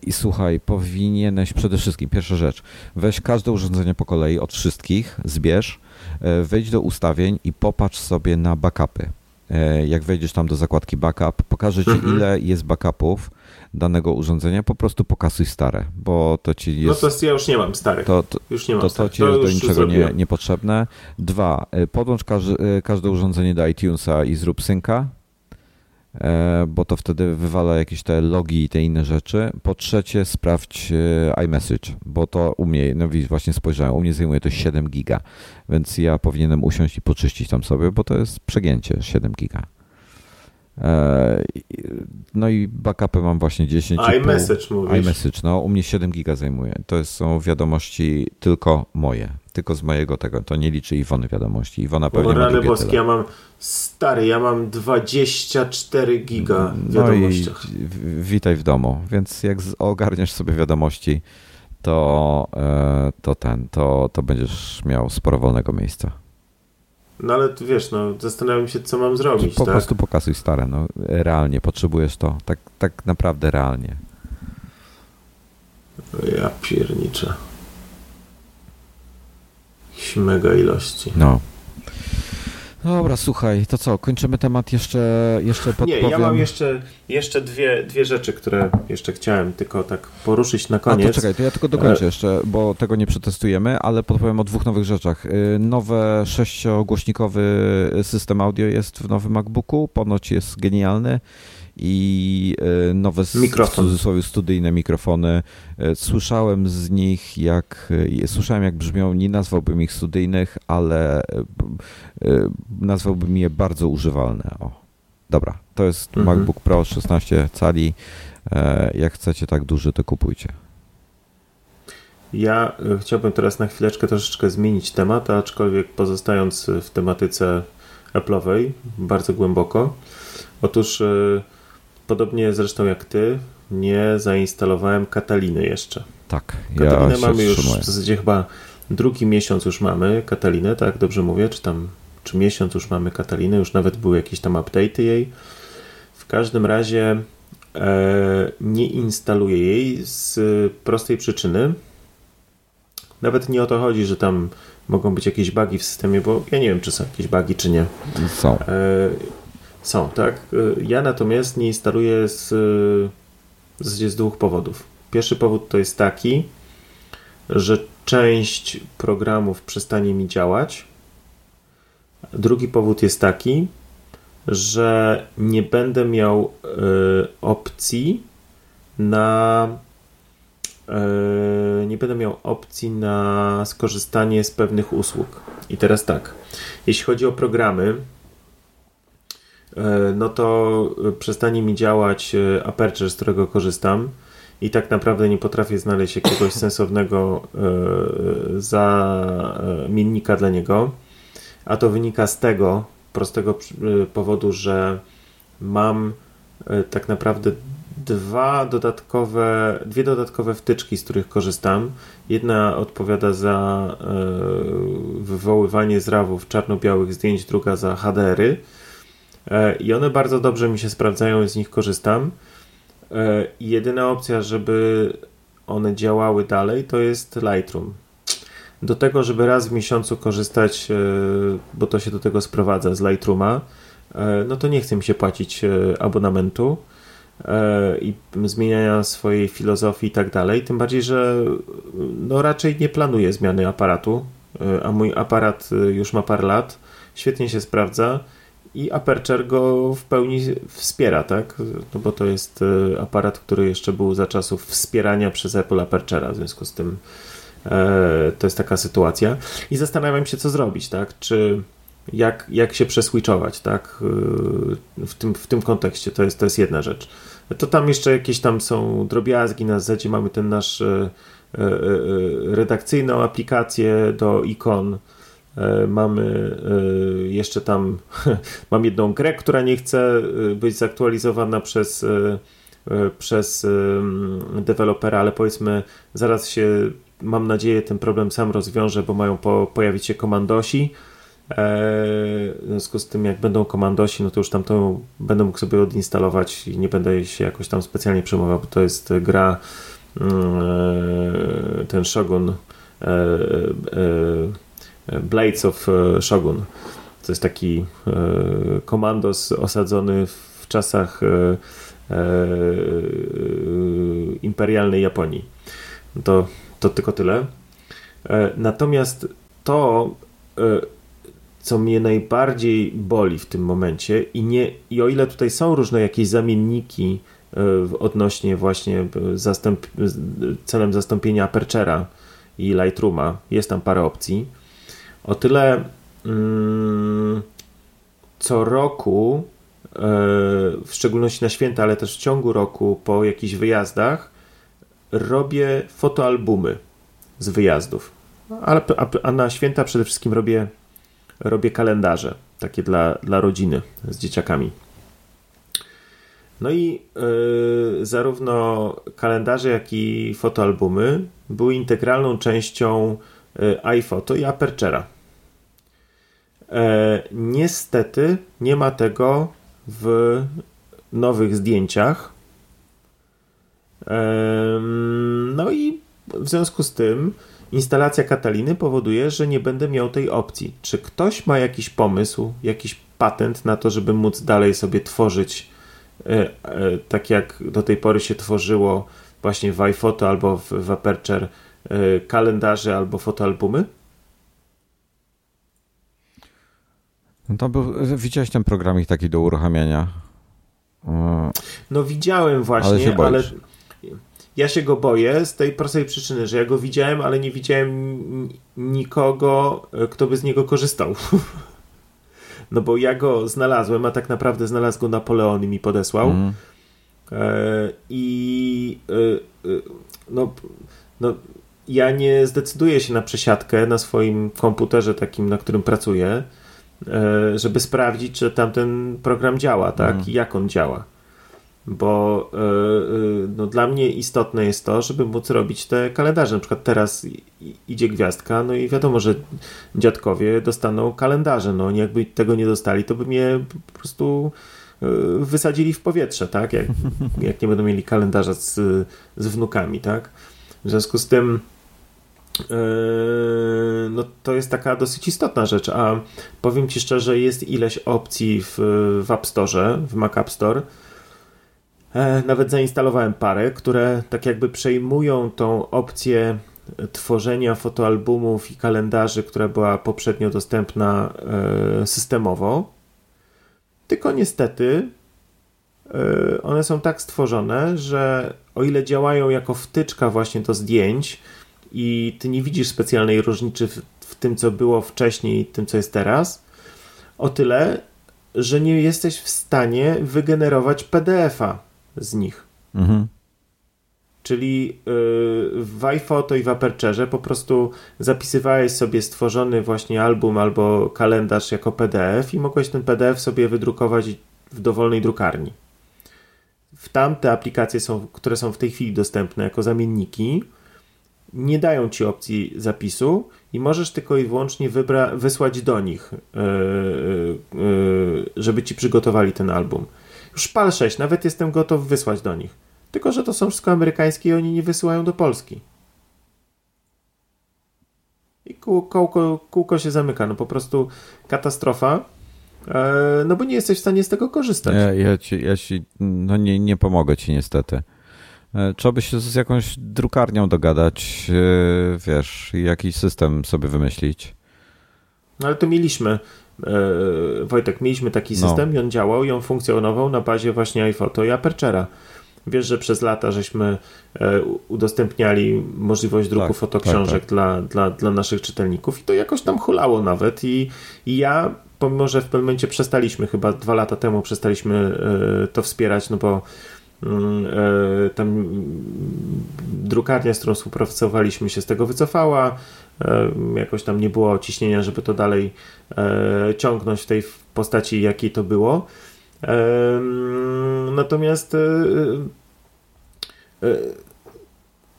I słuchaj, powinieneś przede wszystkim, pierwsza rzecz, weź każde urządzenie po kolei od wszystkich, zbierz, e, wejdź do ustawień i popatrz sobie na backupy. E, jak wejdziesz tam do zakładki backup, pokażę ci mhm. ile jest backupów danego urządzenia, po prostu pokasuj stare, bo to ci no jest... No to ja już nie mam starych. To, to, już nie mam to, to ci jest do niczego nie, niepotrzebne. Dwa, podłącz każde, każde urządzenie do iTunesa i zrób synka, E, bo to wtedy wywala jakieś te logi i te inne rzeczy. Po trzecie, sprawdź e, iMessage, bo to u mnie, no widzisz, właśnie spojrzałem, u mnie zajmuje to 7 giga, więc ja powinienem usiąść i poczyścić tam sobie, bo to jest przegięcie 7 giga. E, no i backupy mam właśnie 10. iMessage mówisz. iMessage, no u mnie 7 giga zajmuje. To są wiadomości tylko moje, tylko z mojego tego, to nie liczy Iwony wiadomości. Iwona pewnie ma drugie boskie, ja mam stary, ja mam 24 giga w wiadomościach. No i witaj w domu, więc jak ogarniesz sobie wiadomości, to, e, to ten, to, to będziesz miał sporo wolnego miejsca. No ale wiesz, no zastanawiam się, co mam zrobić. Po tak? prostu pokazuj stare, no realnie potrzebujesz to, tak, tak naprawdę realnie. Ja pierniczę. Mega ilości. No. Dobra, słuchaj, to co, kończymy temat jeszcze, jeszcze podpowiem? Nie, ja mam jeszcze, jeszcze dwie, dwie rzeczy, które jeszcze chciałem tylko tak poruszyć na koniec. A to czekaj, to ja tylko dokończę e- jeszcze, bo tego nie przetestujemy, ale podpowiem o dwóch nowych rzeczach. Y, nowe sześciogłośnikowy system audio jest w nowym MacBooku, ponoć jest genialny i e, nowe Mikrofon. w cudzysłowie studyjne mikrofony. E, słyszałem z nich, jak e, słyszałem, jak brzmią, nie nazwałbym ich studyjnych, ale nazwałbym je bardzo używalne. O. Dobra, to jest mhm. MacBook Pro 16 cali. Jak chcecie tak duży, to kupujcie. Ja chciałbym teraz na chwileczkę troszeczkę zmienić temat, aczkolwiek pozostając w tematyce Apple'owej bardzo głęboko. Otóż Podobnie zresztą jak ty, nie zainstalowałem Kataliny jeszcze. Tak, Katalinę ja mamy już w zasadzie chyba drugi miesiąc już mamy Katalinę, tak dobrze mówię, czy tam czy miesiąc już mamy Katalinę, już nawet były jakieś tam update'y jej. W każdym razie nie instaluję jej z prostej przyczyny. Nawet nie o to chodzi, że tam mogą być jakieś bugi w systemie, bo ja nie wiem, czy są jakieś bugi, czy nie. Są. Są, tak. Ja natomiast nie instaluję z, z dwóch powodów. Pierwszy powód to jest taki, że część programów przestanie mi działać. Drugi powód jest taki, że nie będę miał y, opcji na y, nie będę miał opcji na skorzystanie z pewnych usług. I teraz tak, jeśli chodzi o programy, no to przestanie mi działać Aperture, z którego korzystam i tak naprawdę nie potrafię znaleźć jakiegoś sensownego zamiennika dla niego. A to wynika z tego, prostego powodu, że mam tak naprawdę dwa dodatkowe, dwie dodatkowe wtyczki, z których korzystam. Jedna odpowiada za wywoływanie z rawów czarno-białych zdjęć, druga za HDR-y. I one bardzo dobrze mi się sprawdzają, z nich korzystam. I jedyna opcja, żeby one działały dalej, to jest Lightroom do tego, żeby raz w miesiącu korzystać, e, bo to się do tego sprowadza z Lightrooma, e, no to nie chcę mi się płacić e, abonamentu i zmieniania swojej filozofii i tak dalej. Tym bardziej, że no raczej nie planuję zmiany aparatu, a mój aparat już ma parę lat, świetnie się sprawdza i Aperture go w pełni wspiera, tak? No bo to jest aparat, który jeszcze był za czasów wspierania przez Apple Aperture'a, w związku z tym E, to jest taka sytuacja. I zastanawiam się, co zrobić, tak? Czy jak, jak się przeswitchować, tak? E, w tym, w tym kontekście to jest, to jest jedna rzecz. To tam jeszcze jakieś tam są drobiazgi na zasadzie mamy ten nasz e, redakcyjną aplikację do ikon. Mamy jeszcze tam, mam jedną grę, która nie chce być zaktualizowana przez, przez dewelopera, ale powiedzmy zaraz się mam nadzieję, ten problem sam rozwiąże, bo mają po, pojawić się komandosi. E, w związku z tym, jak będą komandosi, no to już tam to będę mógł sobie odinstalować i nie będę się jakoś tam specjalnie przejmował, bo to jest gra mm, e, ten Shogun e, Blades of Shogun. To jest taki komandos osadzony w czasach imperialnej Japonii. To to tylko tyle. E, natomiast to, e, co mnie najbardziej boli w tym momencie, i, nie, i o ile tutaj są różne jakieś zamienniki e, odnośnie właśnie zastęp, celem zastąpienia Aperture'a i Lightrooma, jest tam parę opcji, o tyle mm, co roku, w szczególności na święta, ale też w ciągu roku po jakichś wyjazdach, robię fotoalbumy z wyjazdów. A, a, na święta przede wszystkim robię, robię kalendarze, takie dla, dla rodziny z dzieciakami. No i yy, zarówno kalendarze, jak i fotoalbumy były integralną częścią yy, iPhoto i Aperture'a. E, niestety nie ma tego w nowych zdjęciach, no i w związku z tym instalacja Kataliny powoduje, że nie będę miał tej opcji. Czy ktoś ma jakiś pomysł, jakiś patent na to, żeby móc dalej sobie tworzyć e, e, tak jak do tej pory się tworzyło właśnie w iPhoto albo w, w Aperture kalendarze albo fotoalbumy? No to był, widziałeś ten programik taki do uruchamiania? No widziałem właśnie, ale, ale ja się go boję z tej prostej przyczyny, że ja go widziałem, ale nie widziałem nikogo, kto by z niego korzystał. no bo ja go znalazłem, a tak naprawdę znalazł go Napoleon i mi podesłał. Mm. I no, no, ja nie zdecyduję się na przesiadkę na swoim komputerze takim, na którym pracuję, e, żeby sprawdzić, czy tamten program działa, tak? Mm. I jak on działa bo e, e, no, dla mnie istotne jest to, żeby móc robić te kalendarze. Na przykład teraz idzie gwiazdka, no i wiadomo, że dziadkowie dostaną kalendarze. No, jakby tego nie dostali, to by mnie po prostu wysadzili w powietrze, tak? Jak, jak nie będą mieli kalendarza z, z wnukami, tak? W związku z tym no to jest taka dosyć istotna rzecz, a powiem Ci szczerze, jest ileś opcji w, w App Store, w Mac App Store, E, nawet zainstalowałem parę, które tak jakby przejmują tą opcję tworzenia fotoalbumów i kalendarzy, która była poprzednio dostępna e, systemowo. Tylko niestety e, one są tak stworzone, że o ile działają jako wtyczka właśnie do zdjęć i ty nie widzisz specjalnej różnicy w, w tym, co było wcześniej i tym, co jest teraz, o tyle, że nie jesteś w stanie wygenerować PDF-a z nich. Mhm. Czyli yy, w iPhoto i w Aperture po prostu zapisywałeś sobie stworzony właśnie album albo kalendarz jako PDF i mogłeś ten PDF sobie wydrukować w dowolnej drukarni. W tamte aplikacje, są, które są w tej chwili dostępne jako zamienniki, nie dają ci opcji zapisu i możesz tylko i wyłącznie wybra- wysłać do nich, yy, yy, żeby ci przygotowali ten album. Już PAL 6, nawet jestem gotów wysłać do nich. Tylko, że to są wszystko amerykańskie i oni nie wysyłają do Polski. I kółko, kółko się zamyka. No po prostu katastrofa. E, no bo nie jesteś w stanie z tego korzystać. Ja, ja ci, ja ci no nie, nie pomogę ci niestety. E, trzeba by się z jakąś drukarnią dogadać, e, wiesz, jakiś system sobie wymyślić. No ale to mieliśmy. Wojtek, mieliśmy taki no. system no. i on działał i on funkcjonował na bazie właśnie iPhoto i Aperture'a. Wiesz, że przez lata żeśmy udostępniali możliwość druku tak, fotoksiążek tak, tak. Dla, dla, dla naszych czytelników i to jakoś tam hulało nawet i, i ja, pomimo, że w pewnym momencie przestaliśmy, chyba dwa lata temu przestaliśmy e, to wspierać, no bo mm, tam drukarnia, z którą współpracowaliśmy się z tego wycofała, jakoś tam nie było ciśnienia, żeby to dalej e, ciągnąć w tej postaci, jakiej to było. Natomiast e, e,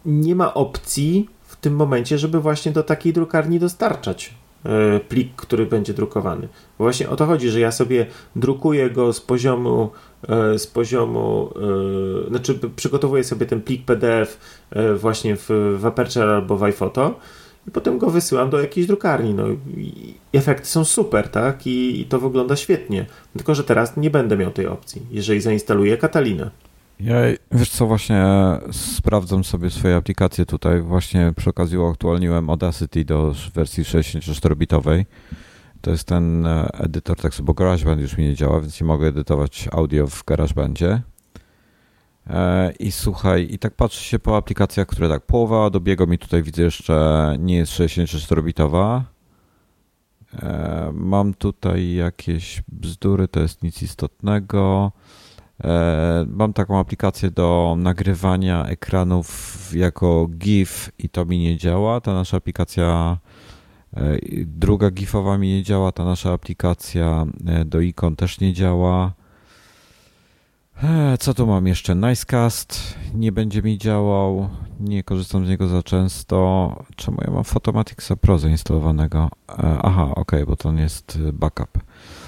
nie ma opcji w tym momencie, żeby właśnie do takiej drukarni dostarczać plik, który będzie drukowany. Bo właśnie o to chodzi, że ja sobie drukuję go z poziomu z poziomu, znaczy przygotowuję sobie ten plik PDF właśnie w, w Aperture albo w iPhoto i potem go wysyłam do jakiejś drukarni. No, efekty są super, tak? I, I, to wygląda świetnie. Tylko, że teraz nie będę miał tej opcji, jeżeli zainstaluję Katalinę. Ja, wiesz co, właśnie sprawdzam sobie swoje aplikacje tutaj. Właśnie przy okazji uaktualniłem Audacity do wersji 64-bitowej. To jest ten e, edytor tekstu, bo GarageBand już mi nie działa, więc nie mogę edytować audio w GarageBandzie. E, I słuchaj, i tak patrzę się po aplikacjach, które tak, połowa dobiegu mi tutaj widzę jeszcze nie jest 64-bitowa. E, mam tutaj jakieś bzdury, to jest nic istotnego. E, mam taką aplikację do nagrywania ekranów jako GIF i to mi nie działa. Ta nasza aplikacja, druga GIFowa mi nie działa, ta nasza aplikacja do ikon też nie działa. Co tu mam jeszcze? Nicecast nie będzie mi działał. Nie korzystam z niego za często. Czemu ja mam Photomaticsa Pro zainstalowanego? E, aha, ok, bo to nie jest backup.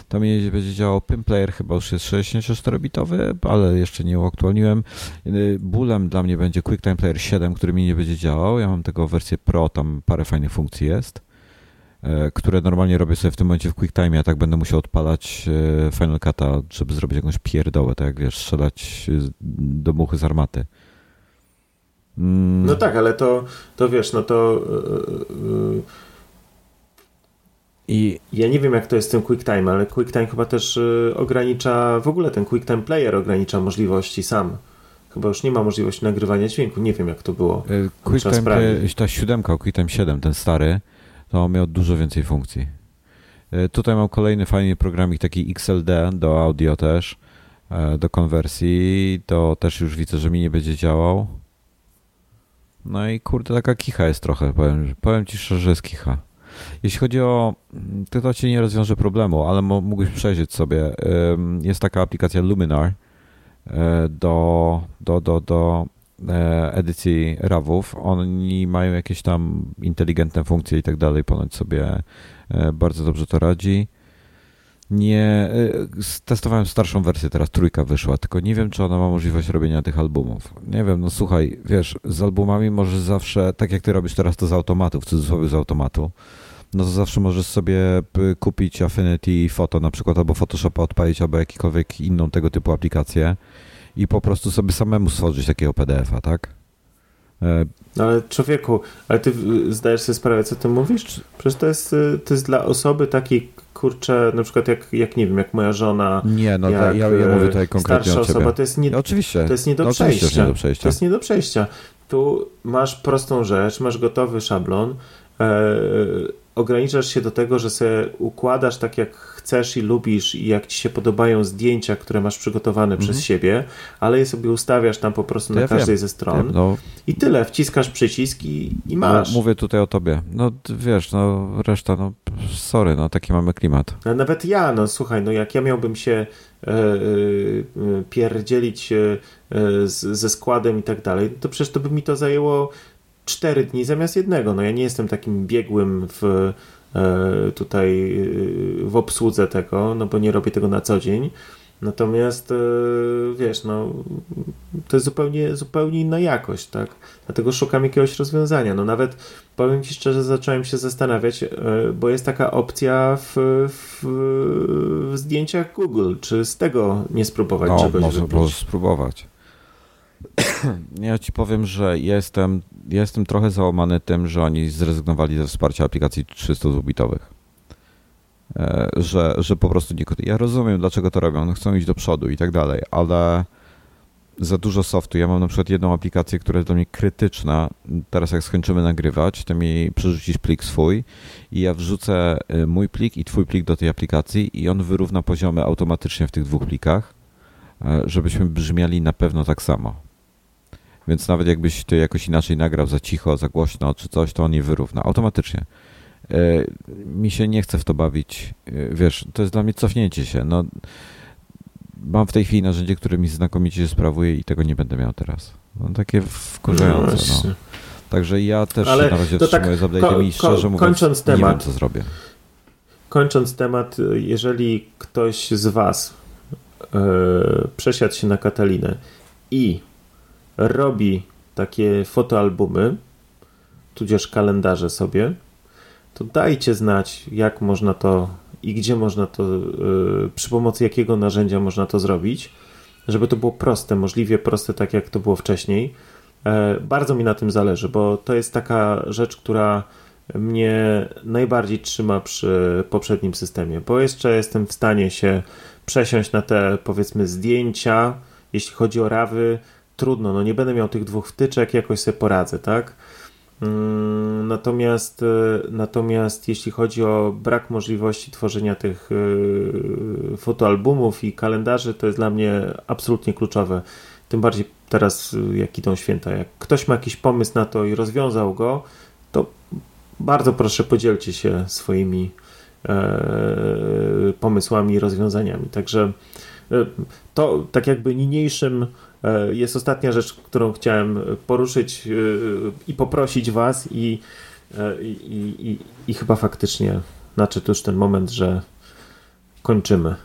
To mi będzie działał Pimplayer, chyba już jest 64-bitowy, ale jeszcze nie uaktualniłem. E, bólem dla mnie będzie QuickTime Player 7, który mi nie będzie działał. Ja mam tego wersję Pro, tam parę fajnych funkcji jest. E, które normalnie robię sobie w tym momencie w QuickTime, a tak będę musiał odpalać e, Final Cut'a, żeby zrobić jakąś pierdołę, tak jak wiesz, strzelać do muchy z armaty. Mm. No tak, ale to, to wiesz, no to yy, i ja nie wiem, jak to jest z tym QuickTime, ale QuickTime chyba też ogranicza, w ogóle ten QuickTime Player ogranicza możliwości sam. Chyba już nie ma możliwości nagrywania dźwięku. Nie wiem, jak to było. QuickTime, Player, ta siódemka, QuickTime 7, ten stary, to miał dużo więcej funkcji. E, tutaj mam kolejny fajny programik, taki XLD do audio też, e, do konwersji. To też już widzę, że mi nie będzie działał. No i kurde, taka kicha jest trochę, powiem, powiem ci szczerze, że jest kicha. Jeśli chodzi o, to, to ci nie rozwiąże problemu, ale mógłbyś przejrzeć sobie. Jest taka aplikacja Luminar e, do, do, do, do E, edycji RAWów. Oni mają jakieś tam inteligentne funkcje i tak dalej, ponoć sobie e, bardzo dobrze to radzi. nie. Testowałem starszą wersję, teraz trójka wyszła, tylko nie wiem, czy ona ma możliwość robienia tych albumów. Nie wiem, no słuchaj, wiesz, z albumami możesz zawsze, tak jak ty robisz teraz to z automatu, w cudzysłowie z automatu, no to zawsze możesz sobie kupić Affinity Photo na przykład, albo Photoshopa odpalić, albo jakikolwiek inną tego typu aplikację i po prostu sobie samemu stworzyć takiego PDF-a, tak? E, no ale człowieku, ale ty zdajesz sobie sprawę, co ty mówisz? Przecież to jest, y, to jest dla osoby takiej, kurczę, na przykład jak, jak nie wiem, jak moja żona. Nie, no jak, ja, ja mówię tutaj konkretnie starsza osoba, to jest nie, no, oczywiście. To jest nie do, no, przejścia. nie do przejścia. To jest nie do przejścia. Tu masz prostą rzecz, masz gotowy szablon, e, ograniczasz się do tego, że sobie układasz tak jak chcesz i lubisz i jak ci się podobają zdjęcia, które masz przygotowane przez mhm. siebie, ale je sobie ustawiasz tam po prostu na każdej wiem. ze stron wiem, no. i tyle, wciskasz przycisk i, i masz. No, mówię tutaj o tobie. No wiesz, no reszta, no sorry, no taki mamy klimat. No, nawet ja, no słuchaj, no jak ja miałbym się e, e, pierdzielić e, z, ze składem i tak dalej, to przecież to by mi to zajęło cztery dni zamiast jednego. No ja nie jestem takim biegłym w e, tutaj e, w obsłudze tego, no bo nie robię tego na co dzień. Natomiast e, wiesz, no to jest zupełnie, zupełnie inna jakość, tak? Dlatego szukam jakiegoś rozwiązania. No nawet powiem Ci szczerze, zacząłem się zastanawiać, bo jest taka opcja w, w, w zdjęciach Google. Czy z tego nie spróbować no, czegoś może spróbować. Ja ci powiem, że jestem, jestem trochę załamany tym, że oni zrezygnowali ze wsparcia aplikacji 300-bitowych. E, że, że po prostu nie. Ja rozumiem, dlaczego to robią. chcą iść do przodu i tak dalej, ale za dużo softu. Ja mam na przykład jedną aplikację, która jest dla mnie krytyczna. Teraz, jak skończymy nagrywać, to mi przerzucisz plik swój i ja wrzucę e, mój plik i twój plik do tej aplikacji, i on wyrówna poziomy automatycznie w tych dwóch plikach, e, żebyśmy brzmiali na pewno tak samo. Więc nawet jakbyś ty jakoś inaczej nagrał za cicho, za głośno czy coś, to on je wyrówna automatycznie. E, mi się nie chce w to bawić. E, wiesz, to jest dla mnie cofnięcie się. No, mam w tej chwili narzędzie, które mi znakomicie się sprawuje i tego nie będę miał teraz. No, takie wkurzające. No, no. Także ja też Ale na razie wstrzymuję tak, z update'em i szczerze mówiąc kończąc temat, nie wiem, co zrobię. Kończąc temat, jeżeli ktoś z Was yy, przesiadł się na Katalinę i robi takie fotoalbumy, tudzież kalendarze sobie, to dajcie znać, jak można to i gdzie można to, yy, przy pomocy jakiego narzędzia można to zrobić, żeby to było proste, możliwie proste, tak jak to było wcześniej. E, bardzo mi na tym zależy, bo to jest taka rzecz, która mnie najbardziej trzyma przy poprzednim systemie, bo jeszcze jestem w stanie się przesiąść na te powiedzmy zdjęcia, jeśli chodzi o rawy, trudno, no nie będę miał tych dwóch wtyczek, jakoś sobie poradzę, tak? Mm, natomiast, e, natomiast jeśli chodzi o brak możliwości tworzenia tych e, fotoalbumów i kalendarzy, to jest dla mnie absolutnie kluczowe. Tym bardziej teraz, e, jak idą święta. Jak ktoś ma jakiś pomysł na to i rozwiązał go, to bardzo proszę podzielcie się swoimi pomysłami i rozwiązaniami. Także to tak jakby niniejszym jest ostatnia rzecz, którą chciałem poruszyć e, i poprosić Was, i, e, i, i, i chyba faktycznie nadszedł już ten moment, że kończymy.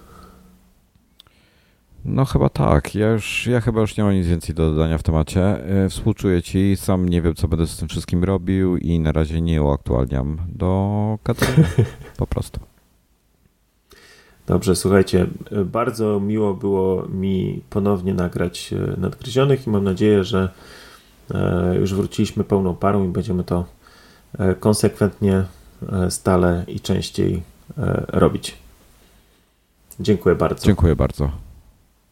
No chyba tak. Ja już, ja chyba już nie mam nic więcej do dodania w temacie. Współczuję ci, sam nie wiem, co będę z tym wszystkim robił i na razie nie uaktualniam do Katarzyny. Po prostu. Dobrze, słuchajcie, bardzo miło było mi ponownie nagrać e, Nadgryzionych i mam nadzieję, że e, już wróciliśmy pełną parą i będziemy to e, konsekwentnie, stale i częściej robić. Dziękuję bardzo. Dziękuję bardzo.